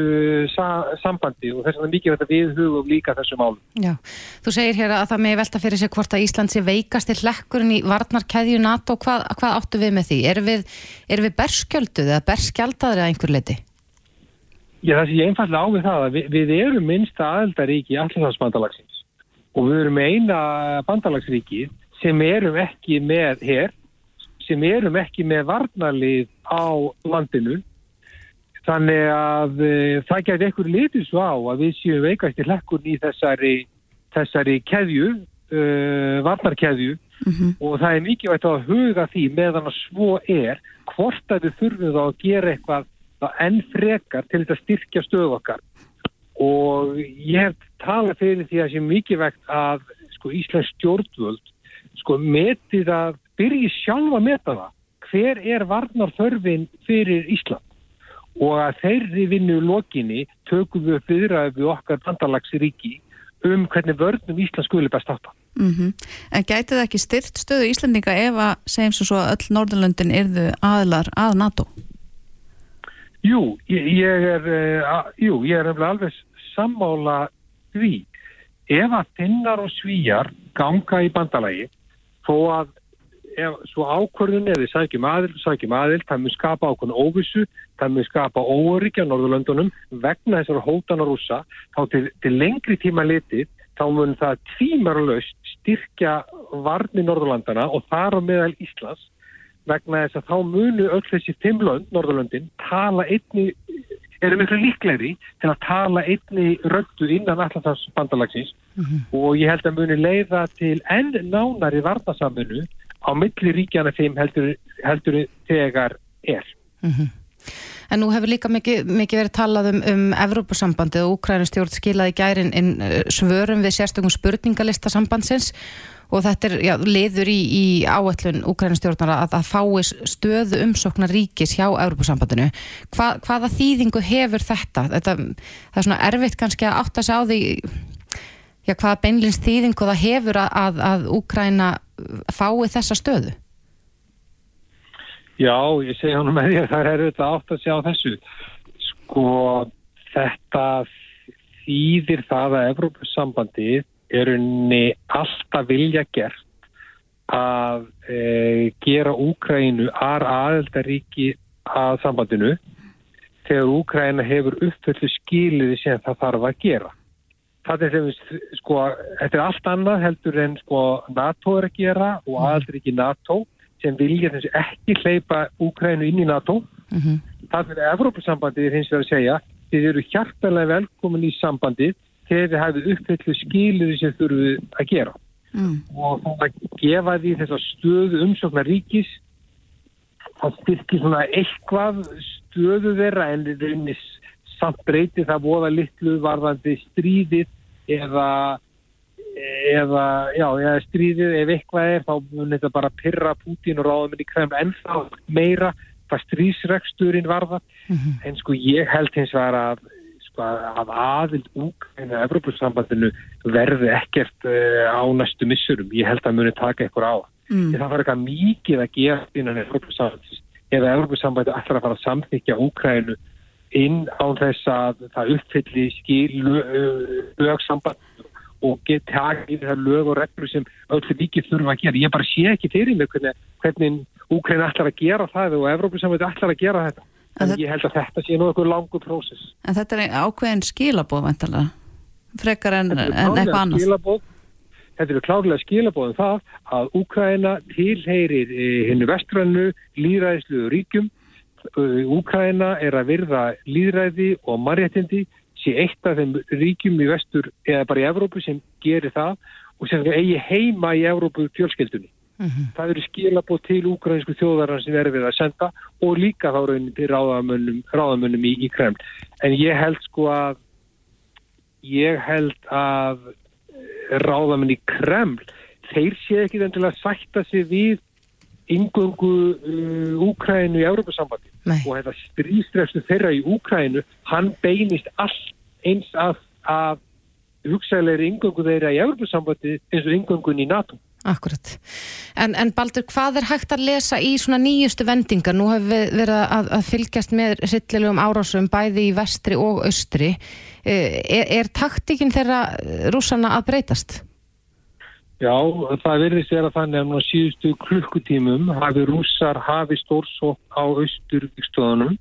sa sambandi og þess vegna mikið þetta við hugum líka þessu málum. Já, þú segir hér að það með velta fyrir sig hvort að Ísland sé veikast í hlekkurinn í varnarkæðju NATO, hvað, hvað áttu við með því? Erum við, er við berskjölduð eða berskjaldaður að einhver leiti? Já, það sé ég einfallega á við það að við, við erum minnsta aðeldaríki í allarsbandsbandalagsins og við erum eina bandalagsríki sem erum ekki með hér, sem erum ekki með varnarlið á landinu Þannig að e, það gæti ekkur litið svo á að við séum veikast í hlekkurn í þessari, þessari keðju, e, varnarkeðju og það er mikilvægt að huga því meðan að svo er hvort að við þurfum þá að gera eitthvað enn frekar til þetta styrkja stöðu okkar. Og ég hef talað fyrir því að sé mikilvægt að sko, Íslands stjórnvöld sko, metið að byrji sjálfa að meta það. Hver er varnarþörfin fyrir Ísland? Og að þeirri vinnu lokinni tökum við viðræðu við okkar bandalagsríki um hvernig vörnum Ísland skuli best átta. Mm -hmm. En gæti það ekki styrt stöðu Íslandinga ef að segjum svo að öll Norðurlöndin erðu aðlar að NATO? Jú, ég, ég er uh, jú, ég er alveg sammála því. Ef að finnar og svíjar ganga í bandalagi þó að ef svo ákvörðun eða sækjum aðild, sækjum aðild, það mun skapa ákvörðun óvissu, það mun skapa óöryggja Norðurlöndunum vegna þessar hótana rúsa, þá til, til lengri tíma litið, þá mun það tímarlaust styrkja varni Norðurlandana og þar á meðal Íslands. Vegna þess að þá munu öll þessi fimmlönd, Norðurlöndin, tala einni, eru miklu líklegri til að tala einni röndu innan alltaf bandalagsins mm -hmm. og ég held að muni leiða til enn nánari varnasaminu á milli ríkjana þeim heldur, heldur þegar er. Mm -hmm. En nú hefur líka mikið, mikið verið talað um, um Evrópusambandið og Úkrænustjórn skilaði gærin inn svörum við sérstökum spurningalista sambandsins og þetta er já, liður í, í áætlun Úkrænastjórnar að, að fái stöðu umsóknar ríkis hjá Európusambandinu. Hva, hvaða þýðingu hefur þetta? þetta? Það er svona erfitt kannski að átta sig á því já, hvaða beinlins þýðingu það hefur að, að, Úkræna fái þessa stöðu? Já, ég segi hann með því að það er auðvitað átt að sjá þessu. Sko, þetta þýðir það að Evrópussambandið er unni alltaf vilja gert að e, gera Úkrænu ar aðeldaríki að sambandinu þegar Úkræna hefur uppföllu skiliði sem það þarf að gera. Það er sem, sko, þetta er allt annað heldur en sko NATO er að gera og aðeldaríki NATO sem vilja þessu ekki hleypa Úkrænu inn í NATO. Mm -hmm. Það er Evrópussambandið hins vegar að segja þið eru hjartalega velkomin í sambandið þegar þið hafið uppfyllu skiluði sem þurfuð að gera mm. og þá að gefa því þessa stöðu umsóknar ríkis það styrkir svona eitthvað stöðu þeirra en það er samt breyti það voða litlu varðandi stríðið eða eða, já, eða stríðið ef eitthvað er þá mun þetta bara pyrra Putin og ráðum inn í krem ennþá meira hvað strísreksturinn varða mm -hmm. en sko ég held hins vegar að sko að aðild úkvæðinu að Evropasambandinu verði ekkert uh, á næstu missurum ég held að muni taka eitthvað á mm. það var eitthvað mikið að gera innan Evropasambandinu eða Evropasambandinu ætlar að fara að samþykja úkvæðinu inn á þess að það uppfylli skil lögsamband og geta takið það lög og reglur sem öll líkið þurfa að gera. Ég bara sé ekki fyrir mig hvernig, hvernig Úkræn ætlar að gera það og Evrópusamveit ætlar að gera þetta. En, en ég held að þetta sé nú eitthvað langu prósess. En þetta er ákveðin skilabóð vantalega, frekar en, en eitthvað annars. Skilabóð, þetta eru klárlega skilabóðum það að Úkræna tilheyrir hennu vestrannu líðræðislu ríkjum. Úkræna er að virða líðræði og marréttindi sé eitt af þeim ríkjum í vestur eða bara í Evrópu sem gerir það og sem eigi heima í Evrópu fjölskeldunni. Mm -hmm. Það eru skilabóð til úgrænsku þjóðarinn sem er við að senda og líka þá raunin til ráðamönnum, ráðamönnum í, í Kreml. En ég held sko að ég held að ráðamenn í Kreml þeir sé ekki þenn til að sætta sig við yngöngu uh, Úkrænu í Európa-sambandi og þetta strístrefstu þeirra í Úkrænu hann beinist allt eins að, að hugsaðlega yngöngu þeirra í Európa-sambandi eins og yngöngun í NATO. Akkurat. En, en Baldur, hvað er hægt að lesa í svona nýjustu vendingar? Nú hefur við verið að, að fylgjast með rillilegum árásum bæði í vestri og austri. Eh, er, er taktikinn þeirra rúsana að breytast? Já, það verðist vera þannig að nú síðustu klukkutímum hafi rússar hafi stórsótt á austurvíkstöðunum.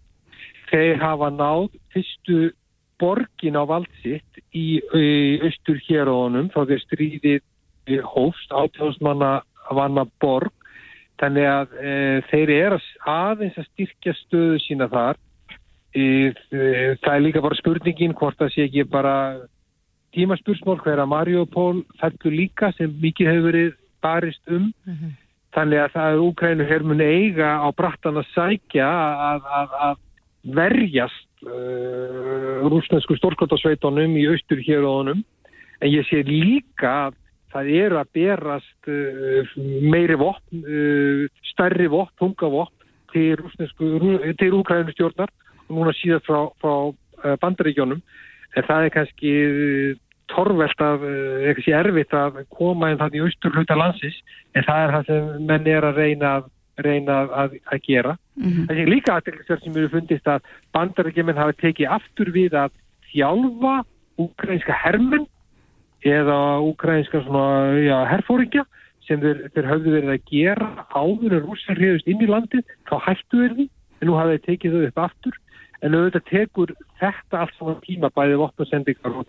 Þeir hafa náð fyrstu borgin á valdsitt í, austur hérónum þá þeir stríðið hófst átjóðsmanna vanna borg þannig að e, þeir eru aðeins að styrkja stöðu sína þar e, e, það er líka bara spurningin hvort það sé ekki bara tímaspursmál hver að Mariupol fellur líka sem mikið hefur verið barist um. Mm -hmm. þannig að það er Úkrænu hermun eiga á brattan að sækja að, að, að verjast uh, rúsnesku stórkvöldarsveitunum í austur hér og honum. En ég sé líka að það eru að berast uh, meiri vopn, uh, stærri vopn, tunga vopn til, til Úkrænu stjórnar núna síðan frá, frá bandaríkjónum en það er kannski torvelt af, eitthvað sé erfitt að koma inn þannig í austur hluta landsis en það er það sem menn er að reyna að, reyna að, að gera. Mm -hmm. Það er líka aðeinsverð sem eru fundist að bandaríkjóminn hafi tekið aftur við að þjálfa úkrænska hermenn eða ukrainska svona, já, herfóringja sem þeir, þeir höfðu verið að gera áður en rússar hriðust inn í landið þá hættu þeir því, en nú hafa þeir tekið þau upp aftur, en auðvitað tekur þetta allt svona tíma bæðið vopnasendingar og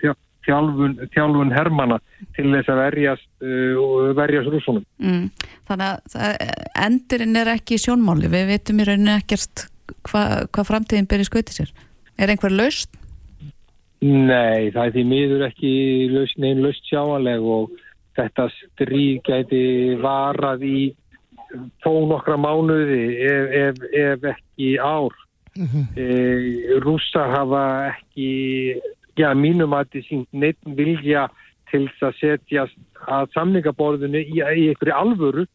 þjálfun, þjálfun hermana til þess að verjast uh, verjast rússunum mm, Þannig að endurinn er ekki sjónmáli, við veitum í rauninu ekkert hvað hva framtíðin byrja skautið sér er einhver laust? Nei, það er því miður ekki neinn löst sjáanleg og þetta stríð gæti varað í þó nokkra mánuði ef, ef, ef ekki ár. Mm -hmm. e, Rúsa hafa ekki, já mínum að þið sínt neitt vilja til þess að setja að samningaborðinu í, í einhverju alvöru.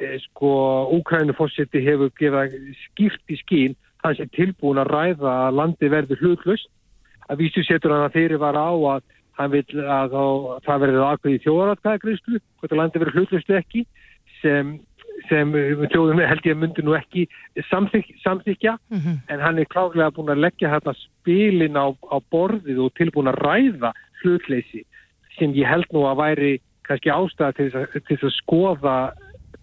E, sko Úkrænufósiti hefur gefað skipt í skín hann sé tilbúin að ræða að landi verður hlutlust að vísu setur hann að fyrir var á að hann vil að, að það verður aðkvæði þjóðaratkæðagreyslu hvort að landi verður hlutlust ekki sem sem þjóðum held ég myndi nú ekki samþyk, samþykja mm -hmm. en hann er kláðlega búin að leggja hérna spilin á, á borðið og tilbúin að ræða hlutleysi sem ég held nú að væri kannski ástæða til þess að skoða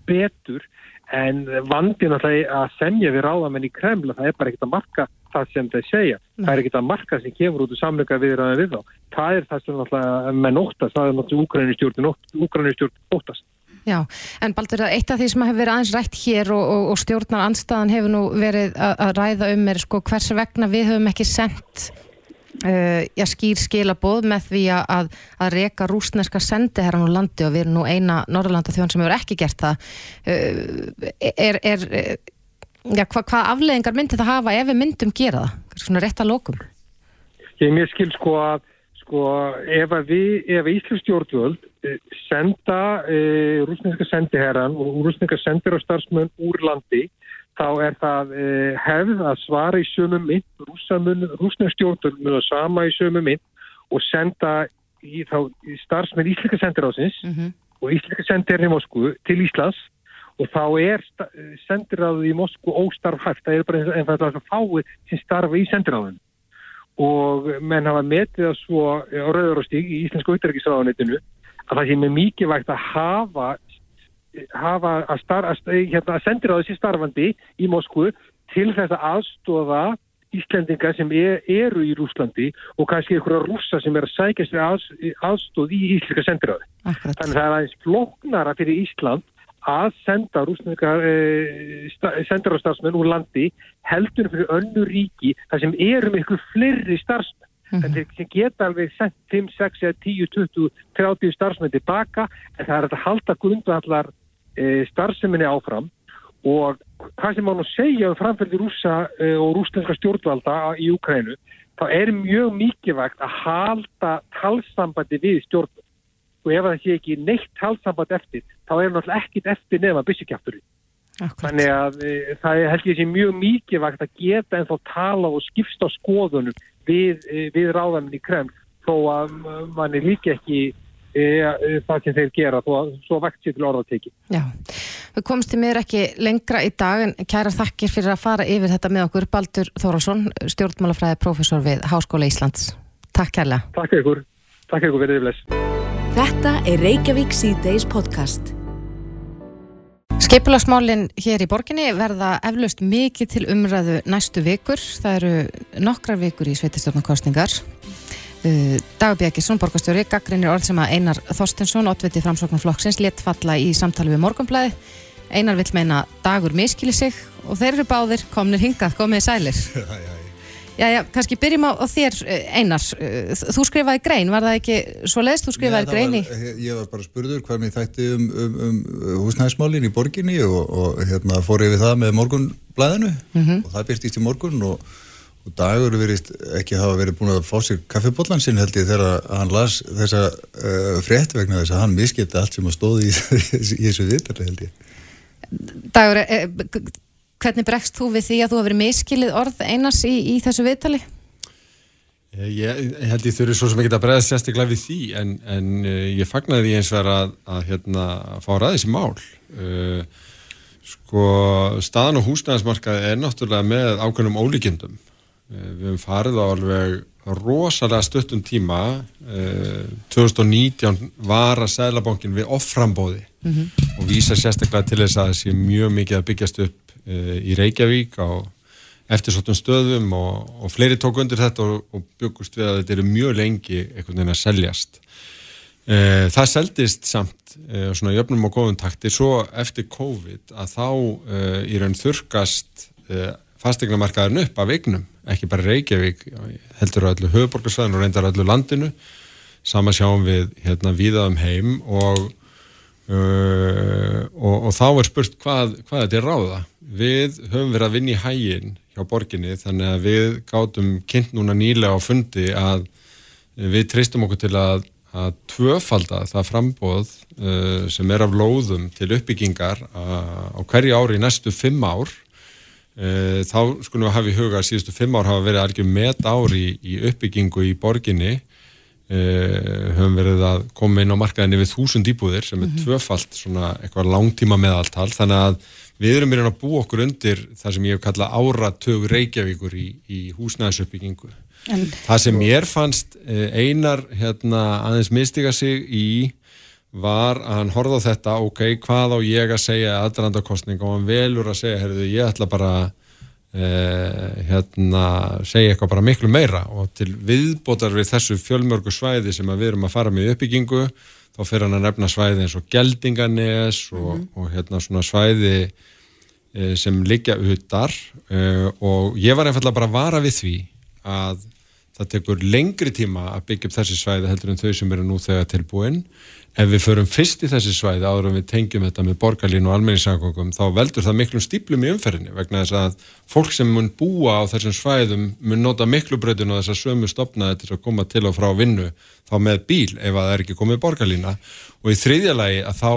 betur. En vandin að, að semja við ráðamenn í Kremla það er bara ekkert að marka það sem þeir segja. Nei. það er ekkert að marka sem kemur út úr samleika við ræðan við þá. Það er það sem alltaf menn óttast það er náttúrulega úgrænistjórn óttast Já, en Baldur, eitt af því sem hefur verið aðeins rætt hér og, og, og stjórnar anstaðan hefur nú verið að, að ræða um er sko hvers vegna við höfum ekki sendt uh, já, skýr skilaboð með því að, að reyka rúsneska sendiherran úr landi og við erum nú eina Norrlanda þjón sem hefur ekki gert það. Uh, er, er, já, hva, hvað afleðingar myndi það hafa ef við myndum gera það? Svona rétt að lókum? Ég mér skil sko að sko ef að við, ef Íslands stjórnvöld eh, senda e, rúsneska sendiherran og rúsneska sendir og starfsmenn úr landi þá er það e, hefð að svara í sömu mynd, rúsneska stjórnvöld að sama í sömu mynd og senda í, þá, í starfsmenn Íslandska sendiráðsins mm -hmm. og Íslandska sendirinn í Moskvu til Íslands og þá er sendiráðið í Moskvu óstarfhæft, það er bara eins og það fáið sem starfa í sendiráðinu og menn hafa metið að svo á Rauðaróstík í Íslensku útverkisraðanitinu að það sé með mikið vægt að hafa, hafa að, star, að, hérna, að sendir á þessi starfandi í Moskvu til þess að aðstóða Íslendinga sem er, eru í Rúslandi og kannski einhverja rúsa sem er að sækjast við að, aðstóð í Íslenska sendiráði. Þannig að það er aðeins floknara fyrir Ísland að senda rúsneska e, sendarástarfsmenn úr landi heldur fyrir önnu ríki þar sem eru með ykkur flerri starfsmenn. Mm -hmm. en þeir geta alveg sendt 5, 6, 10, 20, 30 starfsmenn tilbaka en það er að halda grundvallar e, starfseminni áfram. Og hvað sem má nú segja um framfældi rúsa e, og rúsneska stjórnvalda í Ukrænu þá er mjög mikilvægt að halda talsambandi við stjórnvalda og ef það sé ekki neitt talsamband eftir þá er náttúrulega ekkit eftir nefn að byssukjaftur þannig að e, það held ég sé mjög mikið vakt að geta en þá tala og skipsta skoðunum við, e, við ráðaninn í krem þó að manni líka ekki e, e, það sem þeir gera þó að svo vakt sér til orðateki Já, við komstum mér ekki lengra í dag en kæra þakkir fyrir að fara yfir þetta með okkur Baldur Þóraldsson, stjórnmálafræði profesor við Háskóla Íslands. Takk kærlega. Takk ykkur, takk ykkur verið yfirleis Þetta er Reykjavík C-Days podcast. Skipulagsmálinn hér í borginni verða eflaust mikið til umræðu næstu vikur. Það eru nokkrar vikur í sveitistjórnarkostningar. Uh, Dagur Björgisson, borgastjóri, gaggrinir orð sem að Einar Þorstensson, oddviti framsóknarflokksins, létt falla í samtali við morgunblæði. Einar vill meina dagur miskili sig og þeir eru báðir komnir hingað, komið sælir. Já, já. Já, já, kannski byrjum á, á þér eh, Einar, eh, þú skrifaði grein, var það ekki svo leiðst, þú skrifaði grein í? Ég var bara spurður hvað mér þætti um, um, um húsnæðismálin í borginni og, og hérna fór ég við það með morgunblæðinu mm -hmm. og það byrstist í morgun og, og dagur verist ekki hafa verið búin að fá sér kaffibotlan sinn held ég þegar hann las þessa uh, frétt vegna þess að hann miskipti allt sem að stóði í, [LAUGHS] í þessu vittarli held ég. Dagur, Hvernig bregst þú við því að þú hefur miskilið orð einars í, í þessu viðtali? Ég, ég held ég þurfi svo sem ekki að bregða sérstaklega við því en, en uh, ég fagnar því eins verið að, að hérna, fá ræðis í mál. Uh, sko, staðan og húsnæðismarkaði er náttúrulega með ákveðnum ólíkjendum. Við hefum farið á alveg rosalega stuttum tíma 2019 var að Sælabankin við offrambóði mm -hmm. og vísa sérstaklega til þess að það sé mjög mikið að byggjast upp Eh, í Reykjavík á eftirsóttum stöðum og, og fleiri tók undir þetta og, og byggust við að þetta eru mjög lengi einhvern veginn að seljast. E, það seldist samt e, svona jöfnum og góðum takti svo eftir COVID að þá e, í raun þurkast fastegnamarkaðurinn upp af eignum, ekki bara Reykjavík, heldur öllu höfuborgarsvæðinu og reyndar öllu landinu. Sama sjáum við hérna viðaðum heim og, og þá er spurt hvað, hvað þetta er ráða. Við höfum verið að vinna í hægin hjá borginni þannig að við gátum kynnt núna nýlega á fundi að við treystum okkur til að, að tvöfalda það frambóð uh, sem er af lóðum til uppbyggingar uh, á hverju ári í næstu fimm ár. Uh, þá skulum við hafa í huga að síðustu fimm ár hafa verið algjör met ári í uppbyggingu í borginni uh, höfum verið að koma inn á markaðinni við þúsund íbúðir sem er tvöfalt svona eitthvað langtíma meðaltal. Þannig að við erum byrjun að búa okkur undir það sem ég hef kallað áratög Reykjavíkur í, í húsnæðisuppbyggingu. Það sem mér fannst eh, einar hérna, aðeins mistiga sig í var að hann horfði á þetta, ok, hvað á ég að segja aðrandakostning og hann velur að segja, herruðu, ég ætla bara hérna segja eitthvað bara miklu meira og til viðbótar við þessu fjölmörgu svæði sem við erum að fara með uppbyggingu þá fyrir hann að nefna svæði eins og Geldinganes og, og hérna svona svæði eh, sem liggja utar. Eh, og ég var einfallega bara að vara við því að það tekur lengri tíma að byggja upp þessi svæði heldur en þau sem eru nú þegar tilbúin. Ef við förum fyrst í þessi svæði áður en við tengjum þetta með borgarlínu og almenningssangongum þá veldur það miklum stíplum í umferðinni vegna þess að fólk sem mun búa á þessum svæðum mun nota miklu breytun og þess að sömu stopnaði til að koma til og frá vinnu þá með bíl ef að það er ekki komið borgarlína. Og í þriðja lagi að þá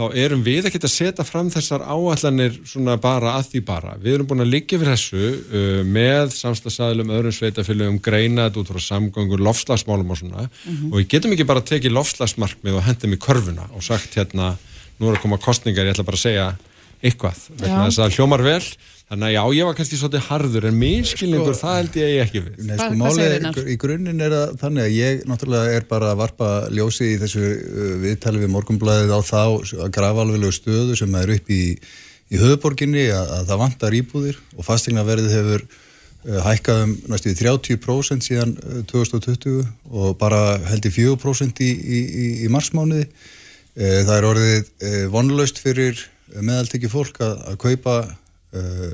þá erum við ekkert að setja fram þessar áallanir svona bara að því bara. Við erum búin að liggja fyrir þessu uh, með samstagsæðilum, öðrum sveitafélögum, greina þetta út frá samgöngur, lofslagsmálum og svona og við getum ekki bara að tekið lofslagsmarkmið og hendum í körfuna og sagt hérna, nú er að koma kostningar, ég ætla bara að segja eitthvað, vegna þess að það hljómar vel. Þannig að já, ég var kannski svolítið harður en miskilningur, það held ég ekki við. Nei, sko, málið í grunninn er það þannig að ég náttúrulega er bara að varpa ljósi í þessu uh, viðtali við morgunblæðið á þá að grafa alveglegu stöðu sem er upp í, í höfuborginni að, að það vantar íbúðir og fastegnaverðið hefur uh, hækkað um næstu í 30% síðan uh, 2020 og bara held í 4% í, í, í. Uh, það er orðið uh, vonlaust fyrir meðaltekki fólk að, að kaupa uh,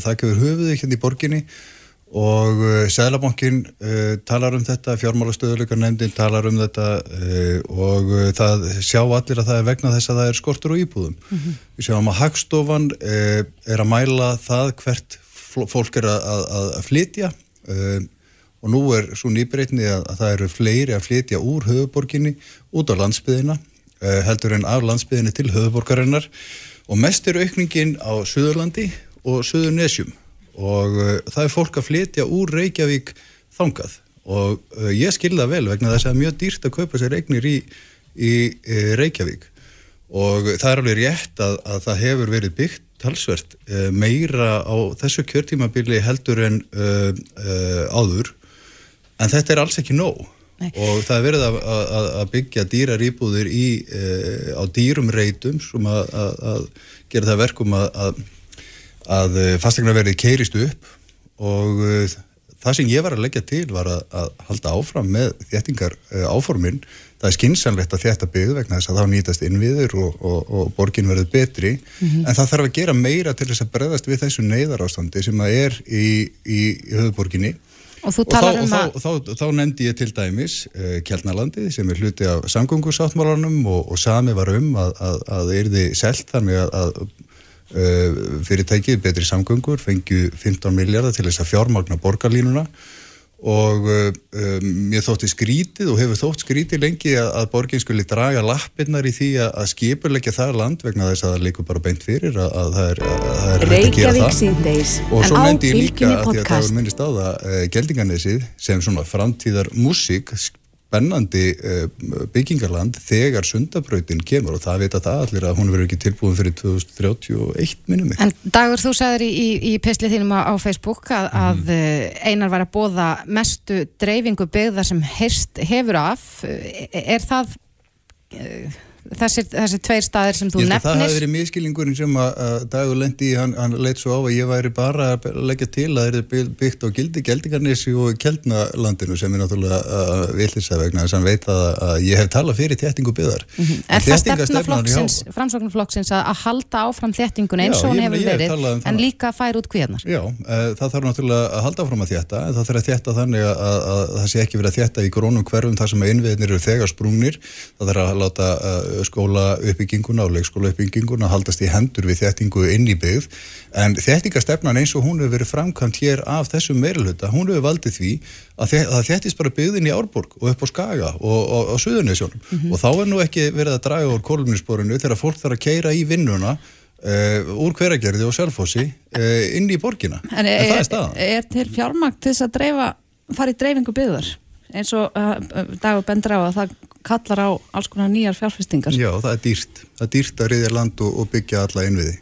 það ekki verið höfuði hérna í borginni og uh, Sæðlabankin uh, talar um þetta, fjármálastöðuleikar nefndin talar um þetta uh, og það sjá allir að það er vegna þess að það er skortur á íbúðum. Við sjáum að Hagstofan er að mæla það hvert fólk er að, að, að- flytja uh, og nú er svo nýbreytni að, að það eru fleiri að flytja úr höfuborginni út á landsbyðina heldur en af landsbyðinni til höfuborgarinnar og mest er aukningin á Suðurlandi og Suðurnesjum. Og uh, það er fólk að flytja úr Reykjavík þangað. Og uh, ég skilða vel vegna þess að það er mjög dýrt að kaupa sér eignir í, í, í Reykjavík. Og það er alveg rétt að, að það hefur verið byggt talsvert uh, meira á þessu kjörtímabili heldur en uh, uh, áður. En þetta er alls ekki nóg Nei. og það er verið að, að, að byggja dýrar íbúðir í, uh, á dýrum reytum sem að, að, gera það verkum að, að, að fastegna verið keirist upp. Og uh, það sem ég var að leggja til var að, að halda áfram með þéttingar uh, áformin. Það er skinsanlegt að þétta byggð vegna þess að þá nýtast innviður og, og, og borgin verður betri. En það þarf að gera meira til þess að bregðast við þessu neyðarástandi sem að er í, í, í höfuborginni Og og þá, talar og um þá, þá, þá nefndi ég til dæmis uh, Kjeldnalandið sem er hluti af samgöngusáttmálanum og, og sami var um að, að, að yrði selt þannig að, að uh, fyrirtækið betri samgöngur fengju 15 miljardar til þess að fjármagna borgarlínuna og um, mér þótti skrítið og hefur þótt skrítið lengi að, að borgin skuli draga lappirnar í því að, að skipurleggja það land vegna þess að það líkur bara beint fyrir að, að það er, er hægt að gera það. síðdeis og en svo nefndi ég líka að því að það var minnist á það uh, Geldinganesið sem svona framtíðar músík spennandi uh, byggingarland þegar sundabrautin kemur og það vita það allir að hún verður ekki tilbúin fyrir 2031 minnum mig En Dagur, þú sagðir í, í, í pislið þínum á, á Facebook að, að eh, Einar var að bóða mestu dreifingu byggða sem heyrst hefur af. Eh, Er það eh, þessir, þessir tveir staðir sem þú að það nefnir? verið miskilningurinn sem að, að Dagur lendi í, hann, hann leitt svo á að ég væri bara að leggja til að það er byggt á gildi Geldingarnesi og Keldnalandinu sem er náttúrulega uh, villis að vegna þess að hann veit að, að ég hef talað fyrir þéttingu byggðar. Mhm. Er það stefna flokksins, framsóknarflokksins að, að halda áfram þéttingun eins og ég hefur verið, um en líka færa út kvíðarnar? Já, uh, það þarf náttúrulega að halda áfram að þétta en það þarf að þétta þannig að, að, að það sé ekki verið að þétta í grónum hverfum þar sem innviðinir eru þegar sprungnir það þarf að láta uh, skóla uppbygginguna og leikskóla uppbygginguna haldast í hendur við þettingu inn í byggð. En þettingastefnan eins og hún hefur verið framkvæmt hér af þessum meirluta, hún hefur valdið því að það þettist bara byggðin í Árborg og upp á Skaga og, og, og Suðurnesjónum Mhm. og þá er nú ekki verið að draga úr kolumnisporinu þegar fólk þarf að keira í vinnuna uh, úr hveragerði og selfossi uh, inn í borgina. En er, það er staðan. er til fjármagn til þess að dreifa, fara í dreifingu byggðar? Eins og uh, dagur bendur á að það kallar á alls konar nýjar fjárfestingar Já, það er dýrt. Það er dýrt að riðja land og, og byggja alla innviði.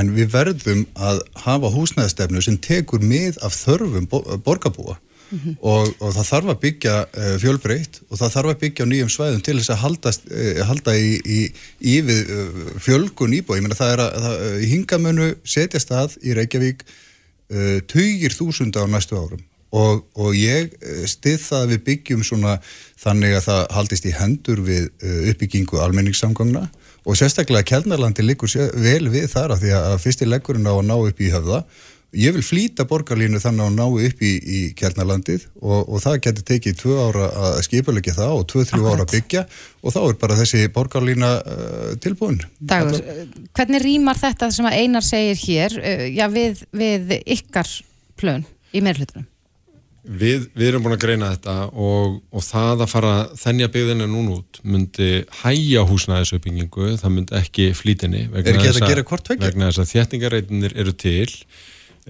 En við verðum að hafa húsnæðastefnu sem tekur mið af þörfum bo borgarbúa og, og það þarf að byggja uh, fjölbreytt og það þarf að byggja á nýjum svæðum til þess að haldast, uh, halda í, í, í við uh, fjölgun íbúi. Ég meina það er að það, hingamönu setjast að í Reykjavík uh, tugir þúsunda á næstu árum og, og ég eh, stið það að við byggjum svona þannig að það haldist í hendur við uh, uppbyggingu almenningssamgangna. Og sérstaklega Kjellnarlandi liggur sé- vel við þar af því að fyrsti leggurinn á að ná upp í höfða. Ég vil flýta borgarlínu þannig að ná upp í, í Kjellnarlandið og, og það getur tekið tvö ára að skipulegja það og tvö, þrjú ára að byggja. Og þá er bara þessi borgarlína uh, tilbúin. Dagur, eh, hvernig rýmar þetta sem að Einar segir hér uh, já, við, við ykkar plön í meirhlutunum? Við, við erum búin að greina þetta og, og það að fara þennja byggðina núna út myndi hæja húsnæðisuppbyggingu, það myndi ekki. Er ekki hægt að? Vegna þess að þéttingareitinir eru til.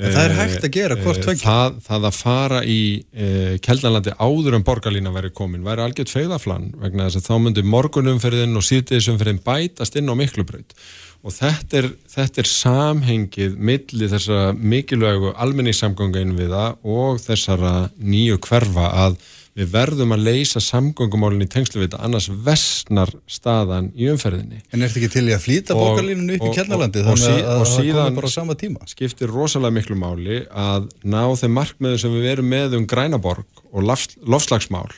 En það er hægt að gera hvort Eh, tveggja. Það, það að fara í eh, Keldnalandi áður en borgarlína væri komin væri algjört feyðaflan vegna þess að þá myndi morgunumferðin og síðdegisumferðin bætast inn á miklubraut og þetta er, þetta er samhengið milli þessara mikilvægu almenningssamgönga innviða og þessara nýju hverfa að við verðum að leysa samgöngumálinn í tengslu við þetta annars vestnar staðan í umferðinni. En er þetta ekki til í að flýta Og- borgarlínunu upp í og- og- og þannig sí- að, að og það síðan- komi bara sama tíma? skiptir rosalega miklu máli að ná þeim markmiðum sem við erum með um grænaborg og loft, loftslagsmál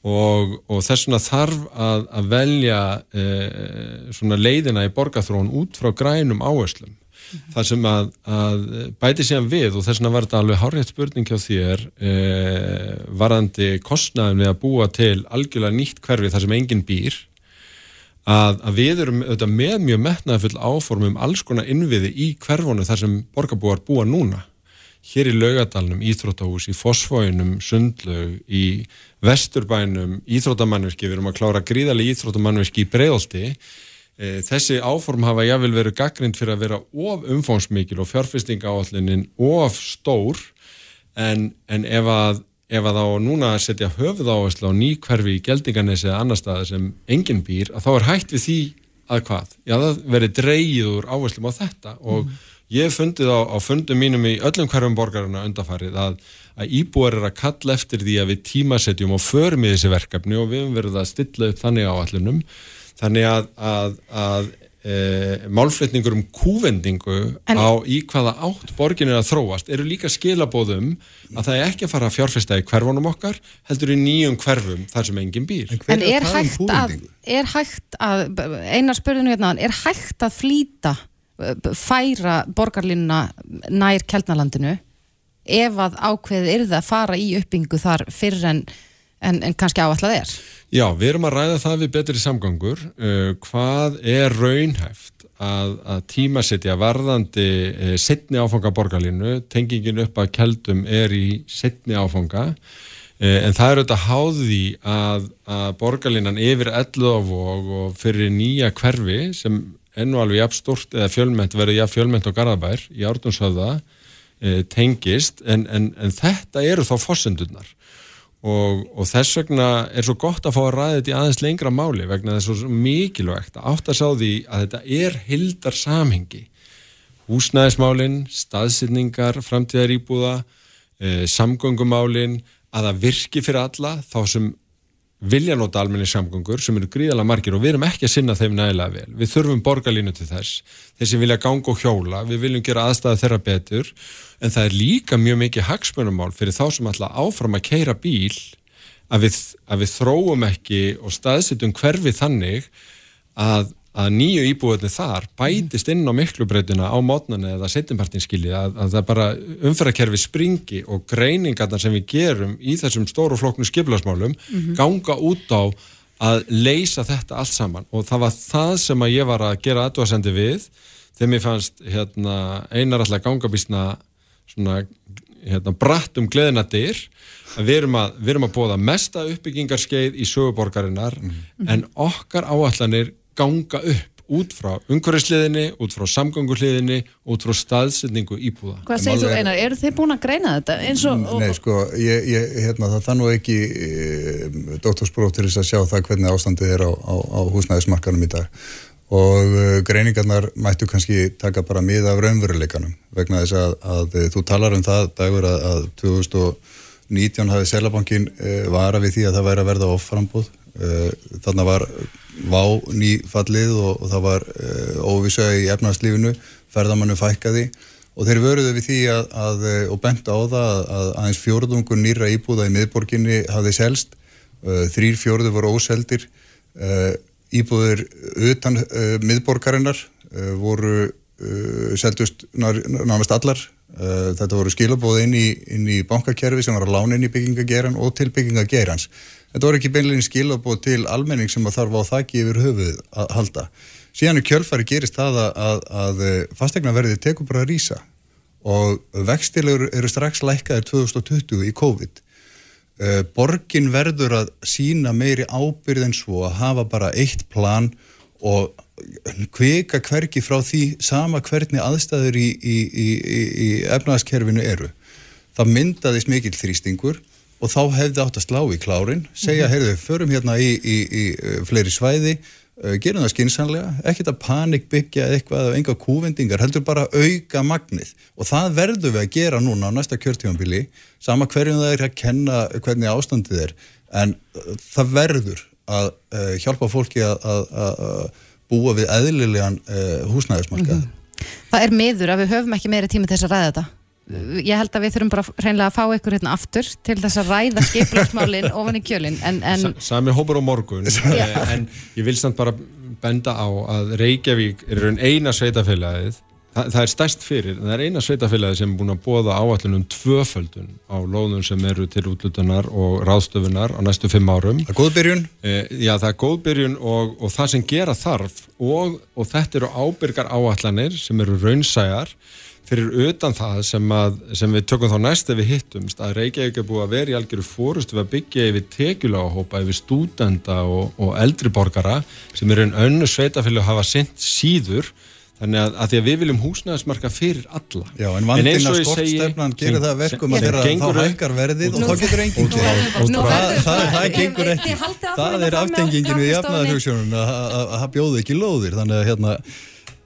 og, og þess vegna þarf að, að velja e, svona leiðina í borgarþrón út frá grænum áherslum. Það sem að, að bæti síðan við og þess vegna var þetta alveg hárrétt spurning hjá þér e, varandi kostnaðin við að búa til algjörlega nýtt hverfi þar sem enginn býr að, að við erum auðvitað með mjög metnaðfull áformum alls konar innviði í hverfonu þar sem borgarbúar búa núna. Hér í laugadalnum, íþróttahús, í fosfóinum, sundlaug, í vesturbænum, íþróttamannverki, við erum að klára gríðarlega íþróttamannverki í breiðolti. E, þessi áform hafa jáfnvel verið gaggrind fyrir að vera of umfóngsmikil og fjárfestingaáallunin of stór en, en ef að ef að þá núna að setja höfuð áherslu á ný hverfi í geldinganesi eða annar staðar sem enginn býr, að þá er hægt við því að hvað? Já, það verið dreigið úr áherslum á þetta og ég hef fundið á, á fundum mínum í öllum hverfum borgarina undarfarið að, að íbúar er að kalla eftir því að við tímasetjum og förum í þessi verkefni og við höfum verið að stilla upp þannig áallunum þannig að, að, að e, málflutningur um kúvendingu En- á í hvaða átt borgin er að þróast eru líka skilabóðum að það er ekki að fara að fjárfesta í hverfunum okkar heldur í nýjum hverfum þar sem enginn býr. En er hægt, að, er hægt að, einar spurðinu hérna, er hægt að flýta, færa borgarlínuna nær Kjeldnalandinu ef að ákveðið yrði að fara í uppbyggingu þar fyrr en, en, en kannski áallað er? Já, við erum að ræða það við betri samgangur uh, hvað er raunhæft að, að tímasetja varðandi uh, setni áfanga borgarlínu? Tengingin upp að keldum er í setni áfanga. Uh, en það er auðvitað háði að, að borgarlínan yfir ellu og fyrir nýja hverfi sem ennu alveg jafn stort eða fjölmennt verið jafn fjölmennt og garðabær í ártunshöfða uh, tengist en, en, en þetta eru þá fossendurnar og, og þess vegna er svo gott að fá að ræða þetta í aðeins lengra máli vegna þess að svo mikilvægt að átt að sá því að þetta er hildar samhengi húsnæðismálin, staðsynningar framtíðar íbúða eh, samgöngumálin að það virki fyrir alla þá sem vilja nota almenni samgöngur sem eru gríðalega margir og við erum ekki að sinna þeim nægilega vel. Við þurfum borgarlínu til þess. Þeir sem vilja ganga og hjóla, við viljum gera aðstæða þeirra betur en það er líka mjög mikið hagsmunumál fyrir þá sem ætla áfram að keira bíl að við, að við þróum ekki og staðsetjum hverfi þannig að, að nýju íbúðinni þar bætist inn á miklubreytina á mótnana eða setjumpartin skiljið að, að það bara umferðarkerfi springi og greiningarna sem við gerum í þessum stóru flóknu skiplasmálum Mhm. ganga út á að leysa þetta allt saman. Og það var það sem að ég var að gera aðdóðasendi við þegar mér fannst hérna, einar alltaf gangabísna svona hérna, bratt um gleðina dyr. Að við erum að, við erum að bóða mesta uppbyggingarskeið í söguborgarinnar en okkar áallanir ganga upp út frá umhverfisliðinni, út frá samgangurliðinni, út frá staðsetningu íbúða. Hvað segir þú Einar, eru þið búin að greina þetta eins og... Nei, sko, ég, ég, hérna, það þannig ekki e, doktorspróf til þess að sjá það hvernig ástandið er á, á, á húsnæðismarkanum í dag. Og uh, greiningarnar mættu kannski taka bara miða af raunveruleikanum vegna þess að, að, að þú talar um það dagur að, að 2019 hafið Selabankin uh, vara við því að það væri að verða offrambúð þannig var vá nýfallið og, og það var óvisa í efnarslífinu ferðamannu fækkaði og þeir vöruðu við því að, að og bent á það að aðeins fjórðungur nýra íbúða í miðborginni hafði selst. Þrýr fjórður voru óseldir. Íbúðir utan miðborgarinnar voru seldust nánast allar. Þetta voru skilabóð inn í, í bankakerfi sem var að lána inn í byggingageran og til byggingagerans þetta voru ekki beinlegin skilabóð til almenning sem þarf á þakki yfir höfuð að halda síðan í kjölfari gerist það að, að, að fastegnaverði tekur bara að rýsa og vextilegur eru strax lækkaðir 2020 í COVID uh, borgin verður að sína meiri ábyrð en svo að hafa bara eitt plan og kvika hverki frá því sama hvernig aðstæður í, í, í, í efnaðaskerfinu eru. Það myndaðist mikill þrýstingur og þá hefði átt að slá í klárin, segja, mm -hmm. heyrðu, förum hérna í fleiri svæði, uh, gerum það skinsanlega, ekkert að panikbyggja eitthvað eða enga kúvendingar, heldur bara auka magnið og það verður við að gera núna á næsta kjörtímanbili, sama hverjum það er að kenna hvernig ástandið er, en uh, það verður að uh, hjálpa fólki að, að, að búa við eðlilegan uh, húsnæðismarkað. Mm -hmm. Það er miður að við höfum ekki meiri tími þess að ræða þetta ég held að við þurfum bara reynilega að fá ykkur hérna aftur til þess að ræða skiplarsmálinn [LAUGHS] ofan í kjölinn en, en... Sa, Sami hópur á morgun [LAUGHS] eh, en ég vil samt bara benda á að Reykjavík er eina sveitafélagið Þa, það er stærst fyrir, það er eina sveitafélagi sem er búin að bóða áallunum tvöföldun á lóðum sem eru til útlutunar og ráðstöfunar á næstu fimm árum. Það er góðbyrjun? E, já, það er góðbyrjun og, og það sem gera þarf og, og þetta eru ábyrgar áallanir sem eru raunsæjar fyrir utan það sem, að, sem við tökum þá næst ef við hittumst að Reykjavík er búið að vera í algjöru fórustu við að byggja yfir tekjuláhópa yfir stúdenda og, og eldriborgara sem eru en önnu sveitafélag hafa sendt síður Þannig að, að því að við viljum húsnæðismarka fyrir alla. Já, en vandinn að skortstefnan gerir það verkum að þeirra þá hækkar verðið og þá getur enginn gerð. Það gengur ekki. Það er aftengingin við jafnaðarhjóksjónun að það bjóðu ekki lóðir. Þannig að hérna,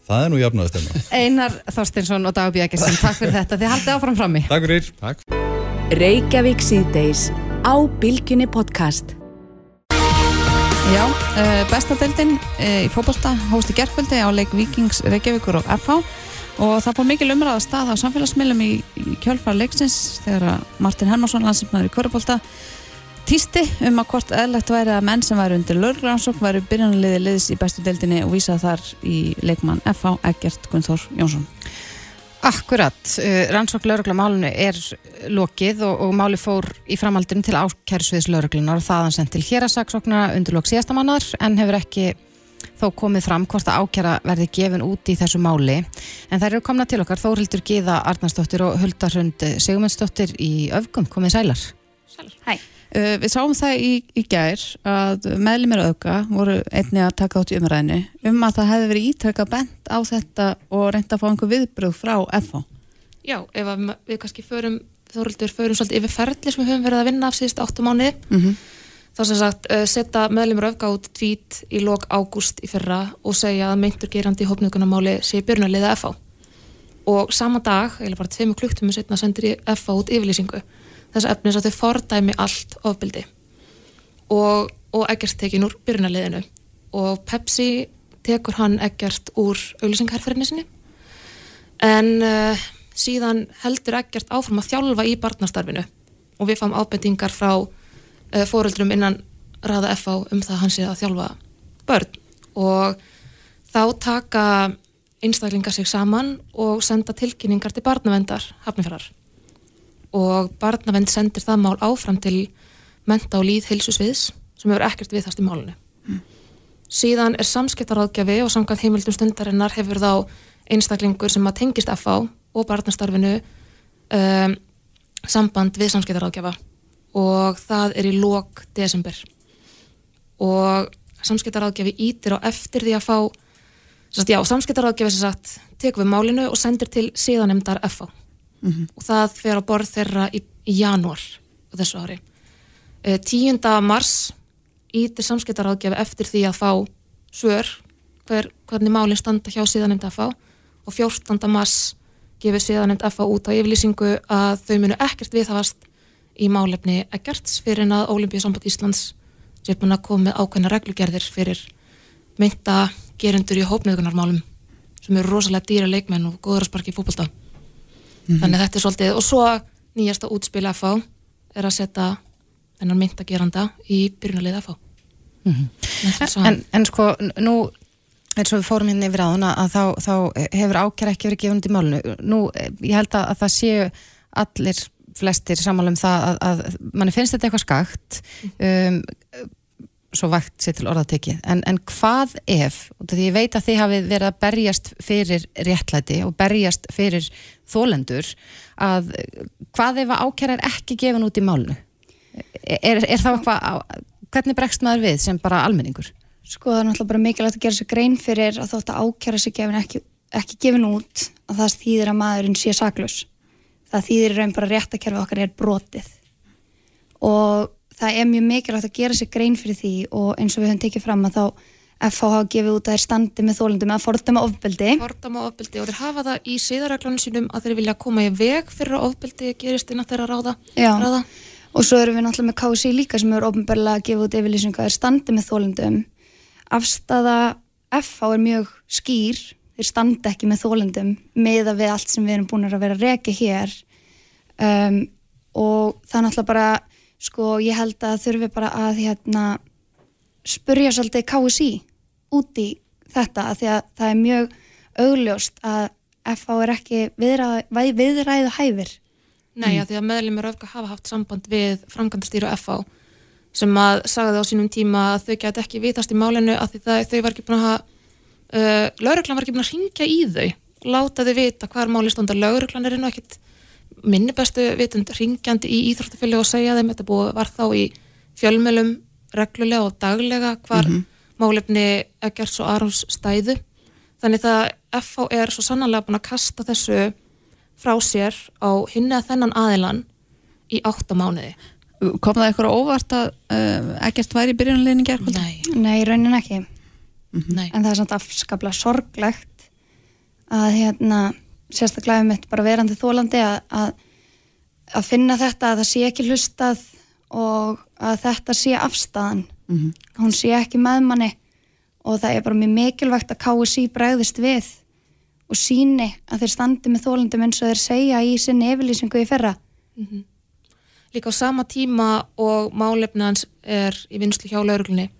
það er nú jafnaðarstefna. Einar Þorstinsson og Dagbjörg Ekkersen, takk fyrir þetta. Þið haldið áfram frammi. Takk fyrir. Takk. Reykjavík síðdeis á Bilginni podcast. Já, uh, bestadeildin uh, í fókbalta hósti gerðkvöldi á leik Vikings Reykjavíkur og FH og það fór mikil umræða stað á samfélagsmiðlum í, í kjölfar leiksins þegar Martin Hermansson, landsinsmæður í kvörubólta týsti um að hvort eðlegt væri að menn sem væri undir lögrannsók væri byrjanliði liðs í bestu deildinni og vísað þar í leikmann FH Egert Gunnþór Jónsson. Akkurat, uh, rannsók lauruglumálunu er lokið og, og máli fór í framhaldinu til ákjærsviðs lauruglunar og þaðan sendt til hérasaksóknar undir lok síðasta mannar en hefur ekki þó komið fram hvort að ákjæra verði gefin út í þessu máli. En þær eru komna til okkar Þórildur Gíða Arnarsdóttir og Huldarhund Sigmundsdóttir í öfgum, komið sælar. Sælar, hæ við sáum það í, í gær að meðlumir auka voru einni að taka átt í umræðinu um að það hefði verið ítrekka bent á þetta og reynda að fá einhver viðbröð frá FH. Já, ef við kannski förum, þórildur, förum svolítið yfir ferli sem við höfum verið að vinna af síðust áttum mánu mm -hmm. þá sem sagt uh, setja meðlumir auka út tvít í lok ágúst í fyrra og segja að meintur gerandi í hópnugunamáli sé björnulegða FH og sama dag, eða bara tveimu klukktum setna sendir FH út yfirlýsingu þess efnis að þau fordæmi allt ofbildi og, og Eggert tekin úr byrjunarliðinu. Og Pepsi tekur hann Eggert úr auðlýsingarferðinni sinni. En uh, síðan heldur Eggert áfram að þjálfa í barnastarfinu. Og við fáum ábendingar frá uh, fóreldrum innan ræða FA um það hann sé að þjálfa börn. Og þá taka einstaklingar sig saman og senda tilkynningar til barnavendar hafnifjörðar og barnavend sendir það mál áfram til menta og líðhilsusviðs sem hefur ekkert við þast í málunni síðan er samskiptaráðgjafi og samkvæmt heimildum stundarinnar hefur þá einstaklingur sem að tengist FH og barnastarfinu um, samband við samskiptaráðgjafa og það er í lok desember. Og samskiptaráðgjafi ítir á eftir því að fá já, samskiptaráðgjafi sem sagt tekur við málinu og sendir til síðanemdar FH Mhm. og það fer á borð þeirra í, í janúar þessu ári. Eh, 10. mars ítir samskiptaráðgjafi eftir því að fá svör hver, hvernig málinn standa hjá síðanemnd FH og 14. mars gefur síðanemnd FH út á yfirlýsingu að þau munu ekkert viðhafast í málefni ekkerts fyrir en að Ólimpíusamband Íslands sé búin að koma með ákveðna reglugerðir fyrir mynda gerendur í hópnöðgunarmálum sem eru rosalega dýra leikmenn og góður að sparki í fótbolta þannig að þetta er svolítið og svo nýjasta útspil FH er að setja þennan myndageranda í byrjunarlið FH Mhm. En, en sko, nú eins og við fórum hérna yfir hana að þá, þá hefur ákjær ekki verið gefund í málunu nú, ég held að, að það séu allir flestir sammála um það að, að manni finnst þetta eitthvað skakt. Um, svo vægt sér til orðatekið en, en hvað ef, af því ég veit að þið hafið verið að berjast fyrir réttlæti og berjast fyrir þólendur að hvað ef að ákjær er ekki gefin út í málunu er, er þá eitthvað hvernig bregst maður við sem bara almenningur Sko það er náttúrulega bara mikilvægt að gera sér grein fyrir að þótt að ákjara sér gefin ekki, ekki gefin út að það þýðir að maðurinn sé saklaus. Það þýðir raun bara réttakerfi okkar er brotið. Og það er mjög mikilvægt að gera sér grein fyrir því og eins og við höfum tekið fram að þá FH hafa gefið út að þeir standi með þólundum að fordama ofbeldi. Fordama ofbeldi og þeir hafa það í síðarreglunum sínum að þeir vilja koma í veg fyrir að ofbeldi gerist innan þeirra ráða. Já, ráða. og svo erum við náttúrulega með KSI líka sem eru ofnbörlega að gefa út yfirlýsingu að þeir standi með þólundum. Afstafa FH er mjög skýr, þeir standi ekki með þólundum meða við allt sem við erum búin að vera að reka hér um, og það er náttúrulega bara, sko, ég held að þurfi bara að hérna spurja svolítið KSI út í þetta af því að það er mjög augljóst að FH er ekki viðræðu, viðræðu hæfir Nei, mm. því að meðlumir öfka hafa haft samband við framkvæmdastýru FH sem að sagði á sínum tíma að þau gæti ekki vitast í málinu að það, þau var ekki búin að hafa uh, lauruglan var ekki búin að ringja í þau láta þau vita hvar máli stundar lauruglan er nú ekkit minni bestu vitund ringjandi í íþróttafjölu og segja þeim þetta búið var þá í fjölmjölum reglulega og daglega hvar Mhm. málefni Eggers og Arons stæðu þannig það FH er svo sannanlega búin að kasta þessu frá sér á hinni að þennan aðilan í átta mánuði Kom það eitthvað óvart að uh, ekkert væri í byrjunarliðin í gerkvöldi? Nei. Nei, í raunin ekki. Nei. En það er samt afskaplega sorglegt að hérna, sérstaklega mitt bara verandi þólandi að, að, að finna þetta að það sé ekki hlustað og að þetta sé afstæðan. Mhm. Hún sé ekki með manni og það er bara mjög mikilvægt að KSI bregðist við og síni að þeir standi með þólandum eins og þeir segja í sinni yfirlýsingu í fyrra. Mhm. Líka á sama tíma og málefni hans er í vinslu hjá lauruglunni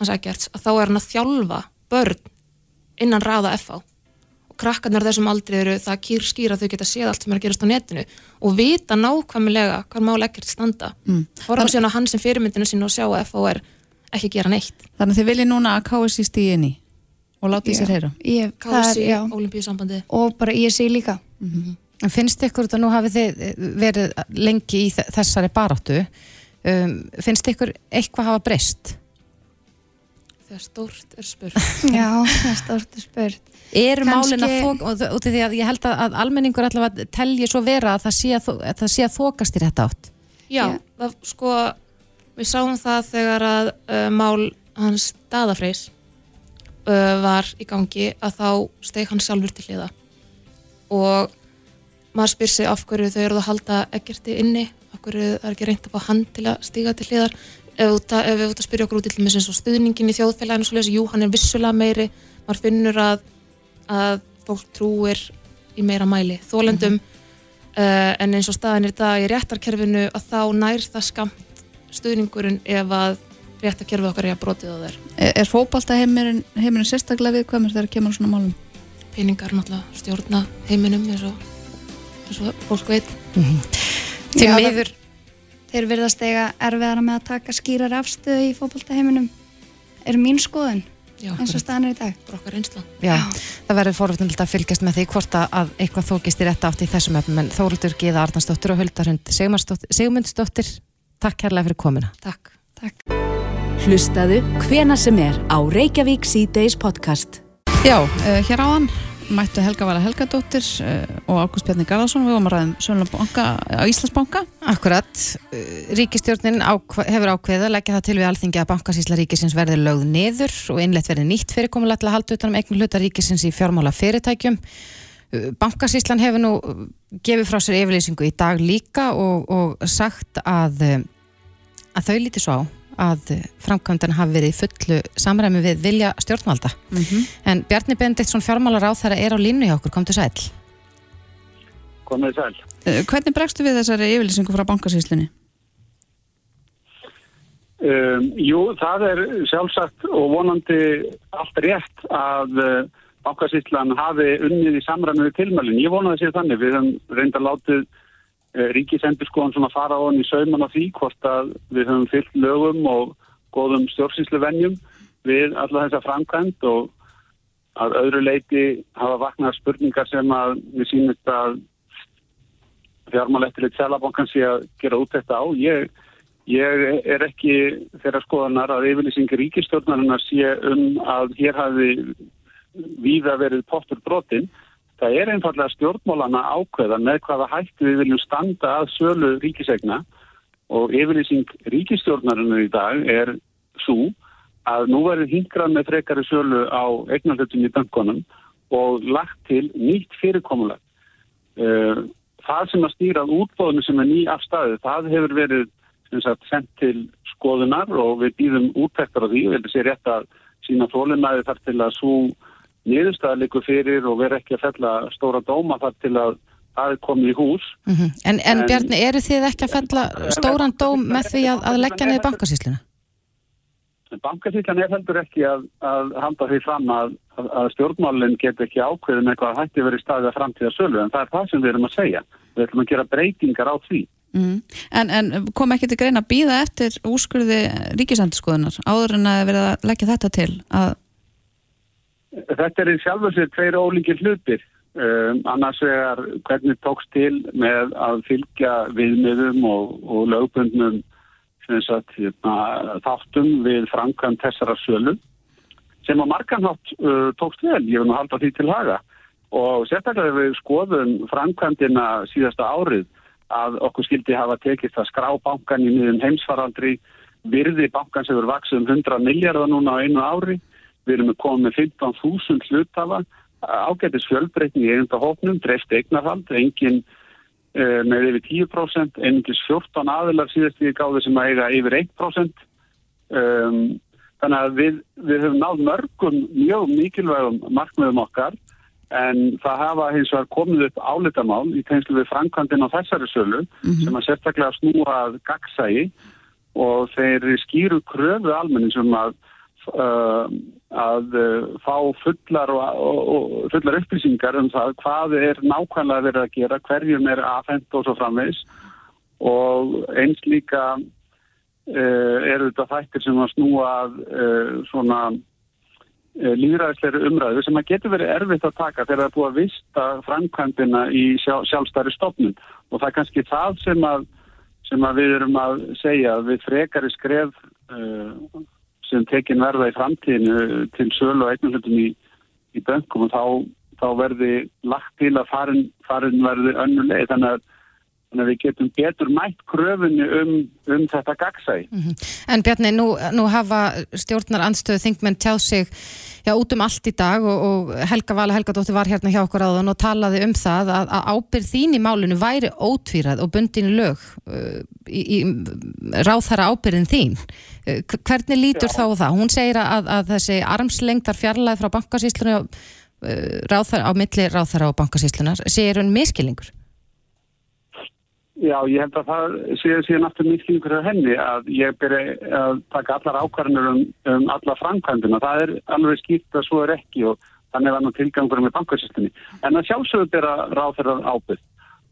hans Eggerts, að þá er hann að þjálfa börn innan ráða FH á þessum aldrei eru það kýr skýra að þau geta séð allt sem er að gerast á netinu og vita nákvæmlega hvað mál Eggerts standa Mm. horfa síðan á hann sem fyrirmyndinu sín og sjá að FH er ekki gera neitt Þannig að þið viljið núna að KSI stíði inn í og láti Já. sér heyra. Ég, er, já. Ólimpíusambandi Og bara ISI líka. En finnst ykkur þetta, nú hafið þið verið lengi í þe- þessari baráttu, um, finnst ykkur eitthvað hafa breyst? þegar stórt er spurt [LAUGHS] Já, það er stórt að spurt. Eru Kannski- málin að þóka, og út af því að ég held að, að almenningur allavega telji svo vera að það sé að, að, það sé að þókast í þetta átt. Já, það, sko við sáum það þegar að uh, mál hans daðafreis uh, var í gangi að þá steg hann sjálfur til hliða og maður spyr sig af hverju þau eru að halda ekkerti inni, af hverju það er ekki reynd að fá hann til að stiga til hliðar. Ef, út að- ef við út að spyrja okkur út og stuðningin í þjóðfélaginu jú, hann er vissulega meiri. Maður finnur að, að fólk trúir í meira mæli þólendum uh, en eins og staðin er það í réttarkerfinu að þá nær það skamt stuðningurinn ef að réttarkerfið okkar er að brotið á þeir Er, er fótbalta heimurinn, heimurinn sérstaklega viðkvæmur þegar kemur á svona málum? peningar náttúrulega stjórna heiminum eins og, eins og fólk veit. Því miður Þeir virðast eiga erfiðara með að taka skýrar afstöðu í fótboltaheiminum er mín skoðun Já. eins og staðan er í dag. Brokkar einsla. Já, það verður forvitnilegt að fylgjast með því hvort að- að eitthvað þókist í rétt átt í þessum öfnum en Þóruldur Gíða Arnarsdóttir og Huldarhund Sigmundsdóttir, takk kærlega fyrir komuna. Takk. Hlustaðu hvena sem er á Reykjavík C-Days podcast. Já, uh, hér áðan mættu Helga Vala Helgadóttir uh, og Ágúst Bjarni Garðarsson við vorum að ræðum Sönlabanka á Íslandsbanka. Akkurat, uh, ríkistjórnin ákva, hefur ákveðið að leggja það til við alþingi að bankasísla ríkisins verði lögð niður og innlegt verði nýtt fyrirkomulega til að halda utanum eigin hluta ríkisins í fjármála fyrirtækjum. Uh, Bankasíslan hefur nú gefið frá sér yfirlýsingu í dag líka og, og sagt að, að þau líti svo á að framkvæmdan hafi verið í fullu samræmi við vilja stjórnvalda. En Bjarni Bendiktsson fjármálar á þeirra er á línu hjá okkur, kom til sæl. Komið sæl. Uh, hvernig bregstu við þessari yfirlýsingu frá bankasýslunni? Um, jú, það er sjálfsagt og vonandi allt rétt að uh, bankasýtlan hafi unnið í samræmi við tilmælinn. Ég vonaði að sé þannig. Við höfum reynda látið uh, ríkisendurskóðan svona fara á hann í sauman á því hvort að við höfum fyllt lögum og góðum stjórnsýsluvenjum við alla þessa framkvæmt og að öðru leiti hafa vaknað spurningar sem að við sínum að fjármálættilegt selabankan sé að gera út þetta á. Ég Ég er ekki þeirra skoðanar að yfirlýsingi ríkistjórnarinnar sé um að hér hafi víða verið pottur brotin. Það er einfallega stjórnmólana ákveða með hvaða hættu við viljum standa að sölu ríkisegna og yfirlýsing ríkistjórnarinnar í dag er svo að nú verður hingrað með frekari sölu á eignarhlutum í bankonum og lagt til nýtt fyrirkomulag. Eh, Það sem að stýra útbóðinu sem er ný afstæðu, það hefur verið sagt, sendt til skoðunar og við býðum úttektar á því og þetta sé rétt að sína þólinnæði þar til að svo niðurstaða likur fyrir og vera ekki að fella stóra dóma þar til að það er komið í hús. Mm en, en, En- Bjarni, eru þið ekki að fella stóran dóm með því að, að leggja niður bankasýsluna? Bankasýtlan er heldur ekki að, að handa því fram að, að, stjórnmálinn get ekki ákveðin eitthvað að hætti verið staðið að framtíða sölu en það er það sem við erum að segja. Við ætlum að gera breytingar á því. Mm. En, en kom ekki til greina að býða eftir úrskurði ríkisendurskoðunar áður en að verða að leggja þetta til að Þetta er í sjálfur sér tveir ólíkir hlutir. Um, annars vegar hvernig tókst til með að fylgja viðmiðum og, og lögbundnum sagt, hérna, þáttum við framkvæm þessara sölu sem á marganhátt uh, tókst vel, ég vil nú halda því til haga og sérstaklega við skoðum framkvæmdina síðasta árið að okkur skildi hafa tekist að skrá bankan í miðum heimsfaraldri virði bankan sem verður vaksið um 100 miljardar núna á einu ári við erum komið með 15.000 hlutafa ágætis fjölbreytni í einhverja hóknum, dreift eignarhald, engin uh, með yfir 10%, einungis 14 aðilar síðast við gáðu sem að eiga yfir 1%. Um, þannig að við, við höfum náð mörgum mjög mikilvægum markmiðum okkar en það hafa hins vegar komið upp álitamál í tegnslu við framkvæmdinn á þessari sölu sem að sérstaklega snúa að gagsægi og þeir skýru kröfu almenning sem að uh, að uh, fá fullar, og, og, og, fullar upplýsingar um það hvað er nákvæmlega verið að gera, hverjum er afhent og svo framvegs og eins líka uh, eru þetta þættir sem að snúa uh, svona uh, líðræðisleiri umræðu sem að getur verið erfitt að taka þegar það er búið að vista framkvæmdina í sjálf, sjálfstæri stofnun. Og það er kannski það sem að, sem að við erum að segja við frekari skref uh, sem tekin verða í framtíðinu til sölu og eignarhlutum í, í bönkum og þá, þá verði lagt til að farin, farin verði önnuleg þannig að, þannig að við getum betur mætt kröfunni um, um þetta gagsæi. En Bjarni, nú, nú hafa stjórnar andstöðu þingmenn tjáð sig já, út um allt í dag og, og Helga Vala Helgadóttir var hérna hjá okkur áðan og talaði um það að, að ábyrð þín í málinu væri ótvírað og bundin lög uh, í, í ráðhara ábyrðin þín. Uh, hvernig lítur þá á það? Hún segir að, að þessi armslengdar fjarlæð frá bankasýslunum uh, á milli ráðhara og bankasýslunar segir hún miskilingur. Já, ég held að það sé síðan aftur misklingur af henni að ég byrja að taka allar ákvarðanir um, um alla framkvæmdina. Það er alveg skýrt að svo er ekki og þannig var nú tilgangur með bankasystemni. En að sjálfsögur byrja ráð þeirra ábyrð.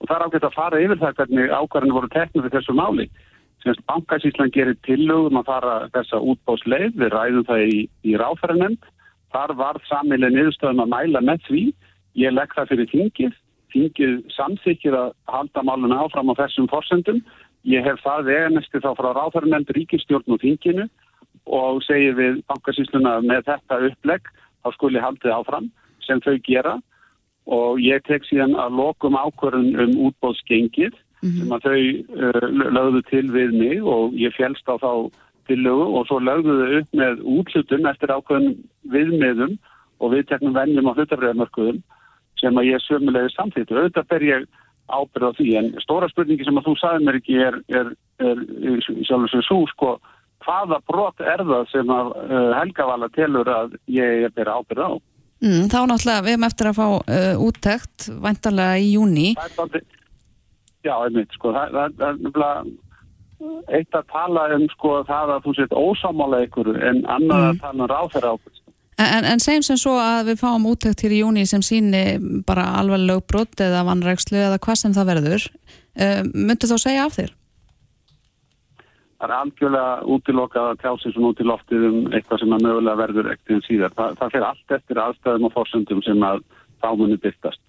Og það er ágætt að fara yfir það hvernig ákvarðanir voru teknið fyrir þessu máli. Semst bankasýslan gerir tillögum að fara þessa útbásleið, við ræðum það í, í ráðferðanemnd þar var samileg niðurstöðum að mæla með því ég legg það fyrir þingið þingið samþykir að halda máluna áfram á þessum forsendum. Ég hef það veganesti þá frá ráðhverjumend ríkistjórn og þinginu og segir við bankasýsluna með þetta upplegg þá skuli haldið áfram sem þau gera. Og ég tek síðan að lokum ákvörðun um útbóðsgengið sem að þau uh, lögðu til við mig og ég félst á þá tillögu og svo lögðu þau upp með útlutun eftir ákvörðun viðmiðum og viðteknum vennjum á hlutabriðarmörkuðum sem að ég sömulegði samþýttu. Auðvitað ber ég ábyrð á því en stóra spurningi sem að þú sagði mér ekki er, er, er sjálf og svo sko hvaða brot er það sem að uh, Helgavala telur að ég er bera ábyrð á? Mm, þá náttúrulega við hefum eftir að fá uh, úttekt vantarlega í júni. Það já, einmitt, sko, það, það, það nefnilega eitt að tala um sko það að þú sett ósámála ykkur en annað að tala um ráðferða ábyrð. En, en segjum sem svo að við fáum úttekt hér í júni sem síni bara alveg lögbrot eða vannrækslu eða hvað sem það verður. Uh, Myndu þá segja af þér? Það er algjörlega útilokað að tjá sig svona út í loftið um eitthvað sem að mögulega verður ekkert en síðar. Það, það fyrir allt eftir aðstæðum og fórsöndum sem að þámunni byrtast.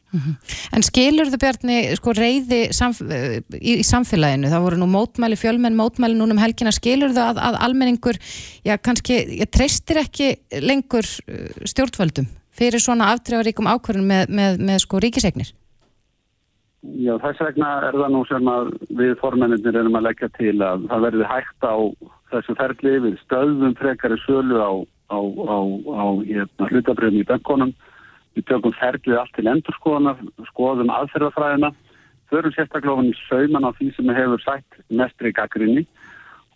En skilur þau Bjarni sko reyði samf í, í samfélaginu, það voru nú mótmæli fjölmenn mótmæli núna um helgina, skilur þau að, að almenningur, já kannski ég treystir ekki lengur uh, stjórnvöldum fyrir svona aftrjáríkum ákvörðum með, með, með sko ríkisegnir? Já, þess vegna er það nú sem að við formennir erum að leggja til að það verði hægt á þessu ferli. Við stöðum frekari sölu á, á, á, á hérna, hlutabröðum í böngunum Við tökum ferlið allt til endurskoðanar, skoðum aðferðafræðina, förum sérstaklega ofan í sauman á því sem hefur sætt mestri gaggrinni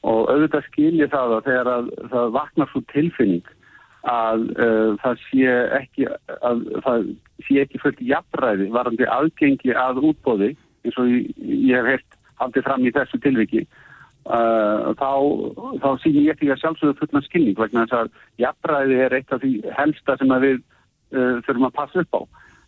og auðvitað skilji það að þegar að, það vaknar svo tilfinning að uh, það sé ekki, ekki fullt jafnræði varandi aðgengi að útbóði eins og ég, ég hef heilt haldið fram í þessu tilviki. Uh, þá, þá sýnir ég ekki að sjálfsögðu fullna skilning vegna þess að jafnræði er eitt af því helsta sem að við uh, þurfum að passa upp á.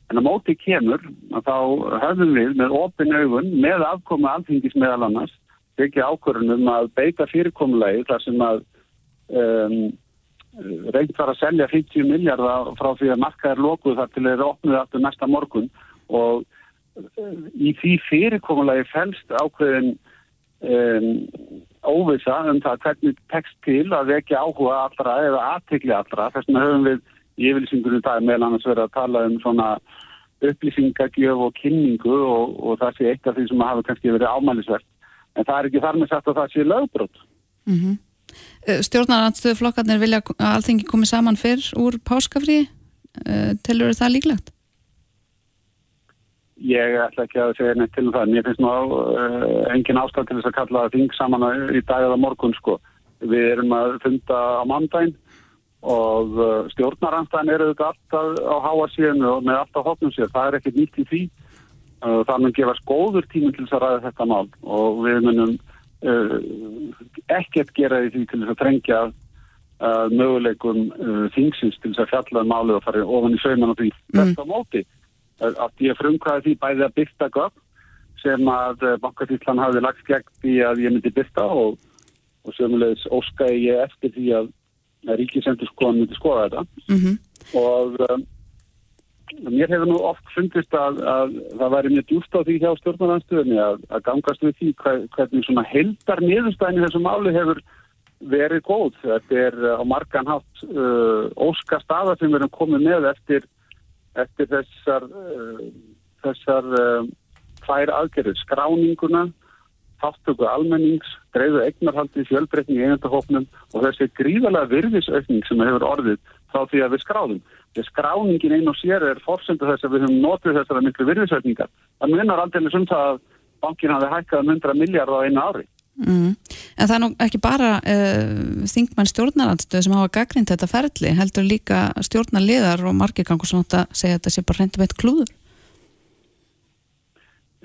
En að móti kemur að þá höfum við með opin augun með afkomu alþingis meðal annars ekki ákvörðunum að beita fyrirkomulegi þar sem að um, reynd var að selja 50 miljardar frá því að marka er lokuð þar til þeir eru opnuð aftur næsta morgun og uh, í því fyrirkomulegi fælst ákveðin um, óvisa um það hvernig tekst til að vekja áhuga allra eða aðtikli allra þess vegna höfum við í yfirlýsingunum það er meðal annars verið að tala um svona upplýsingagjöf og kynningu og, og það sé eitt af því sem hafa kannski verið ámælisvert. En það er ekki þar með sagt að það sé lögbrot. Mm -hmm. Stjórnarandstöðu flokkarnir vilja að allþingi komi saman fyrr úr páskafrí. Telur það líklegt? Ég ætla ekki að segja neitt til um það. Mér finnst nú á, uh, engin ástæð til þess að kalla þing saman í dag eða morgun sko. Við erum að funda á mandaginn og uh, stjórnaranstæðin eru þetta alltaf á háa síðan og með alltaf hóknum síðan. Það er ekkert nýtt í því. Uh, það mun gefa skóður tíminn til þess að ræða þetta mál og við munum uh, ekkert gera því til þess að trengja möguleikum þingsins til þess að fjalla um málið og fara ofan í sauman og því. Mm. Þetta á móti að ég frumkvæði því bæði að byrta gögn sem að bankafíslan hafi lagt gegn því að ég myndi byrta og, og sömulegis óskæði ég eftir því að ríkisendur skoðan myndi skoða þetta Mm -hmm. og um, mér hefur nú oft fundist að, að það væri mjög djúst á því hjá stjórnarnarstöðinni að, að gangast við því hver, hvernig svona heldar niðurstæðin í þessu máli hefur verið góð. Þetta er á margan hátt uh, óska staða sem við erum komið með eftir, eftir þessar, uh, þessar uh, tvær aðgerðir, skráninguna þáttöku almennings, greiðu eignarhaldi fjölbreytning í eigendahófnum og þessi gríðalega virðisaukning sem hefur orðið þá því að við skráðum. Þegar skráningin einn og sér er fórsendu þess að við höfum notið þessara miklu virðisaukningar. Það munnar aldrei sem það að bankin hafi hækkað um 100 miljard á einu ári. Mm. En það er nú ekki bara uh, þingmann stjórnarandstöð sem hafa gaggrind þetta ferli, heldur líka stjórnarliðar og margir gangur svona að segja að þetta sé bara reyndum eitt klúður.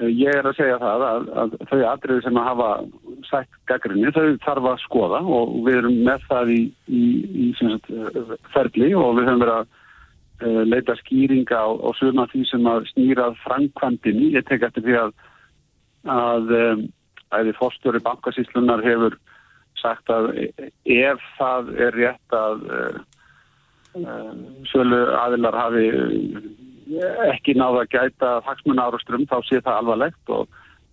Ég er að segja það að, að þau atriði sem að hafa sætt gaggrinni, þau þarf að skoða og við erum með það í, í, í sagt, ferli og við höfum verið að uh, leita skýringa á, á suma því sem að snýrað framkvæmdini. Ég tek eftir því að að æði fórstöru bankasíslunar hefur sagt að ef það er rétt að sölu aðilar hafi ekki náða að gæta hagsmunna árastrum þá sé það alvarlegt og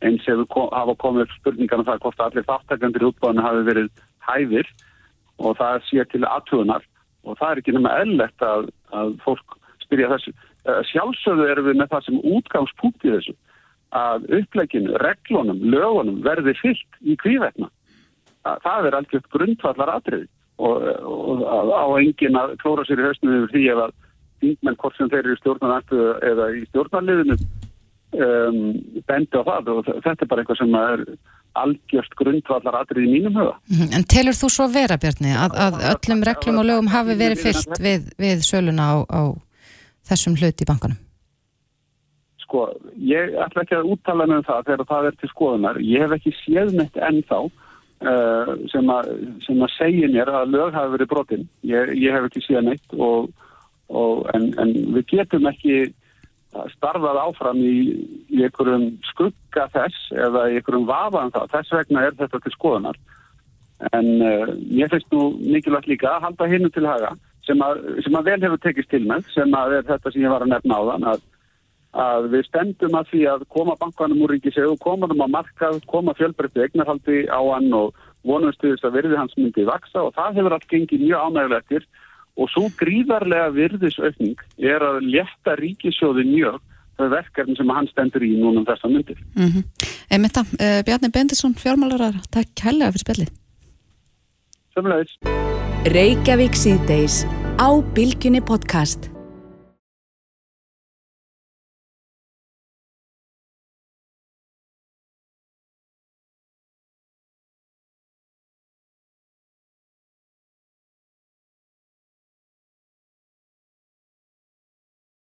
eins hefur kom, hafa komið spurningar um það hvort allir þáttakandir í útbáðinu hafi verið hæfir og það sé til aðtugunar og það er ekki nema eðlegt að, að fólk spyrja þessu. Uh, sjálfsögðu erum við með það sem útgangspunkt í þessu að uppleginu, reglunum, lögunum verði fyllt í kvívetna. Það er algjört grundvallar atriði og, og, og á engin að klóra sér í höstinu yfir því að þingmenn hvort sem þeir eru í stjórnarnættu eða í stjórnarliðinu um, bendi á það og þetta er bara eitthvað sem er algjört grundvallar atrið í mínum huga. Mhm, En telur þú svo vera, Bjarni, að, að öllum reglum og lögum hafi verið fyllt við, við söluna á, á þessum hlut í bankanum? Sko, ég ætla ekki að úttala með það þegar það er til skoðunar. Ég hef ekki séð neitt ennþá uh, sem, að, sem að segja mér að lög hafi verið brotinn. Ég, ég hef ekki séð neitt og, en, en við getum ekki starfað áfram í, í einhverjum skugga þess eða í einhverjum vafaðan það. Þess vegna er þetta til skoðunar. En uh, ég finnst nú mikilvægt líka að halda hinnu til haga sem að, sem að vel hefur tekist til með sem að er þetta sem ég var að nefna á þann að, að við stendum að því að koma bankanum úr ríkisegu, koma þeim á markað, koma fjölbreytti eignarhaldi á hann og þess að virði hans myndi vaksa og það hefur allt gengið mjög ánægulegtir og svo gríðarlega virðisaukning er að létta ríkisjóði mjög þau verkefni sem hann stendur í núna um þessa myndir. Mm -hmm. Emitta, uh, Bjarni Bendisson, fjármálarar, takk helga fyrir spilli. Sömulegis. Reykjavík síðdeis á Bilginni podcast.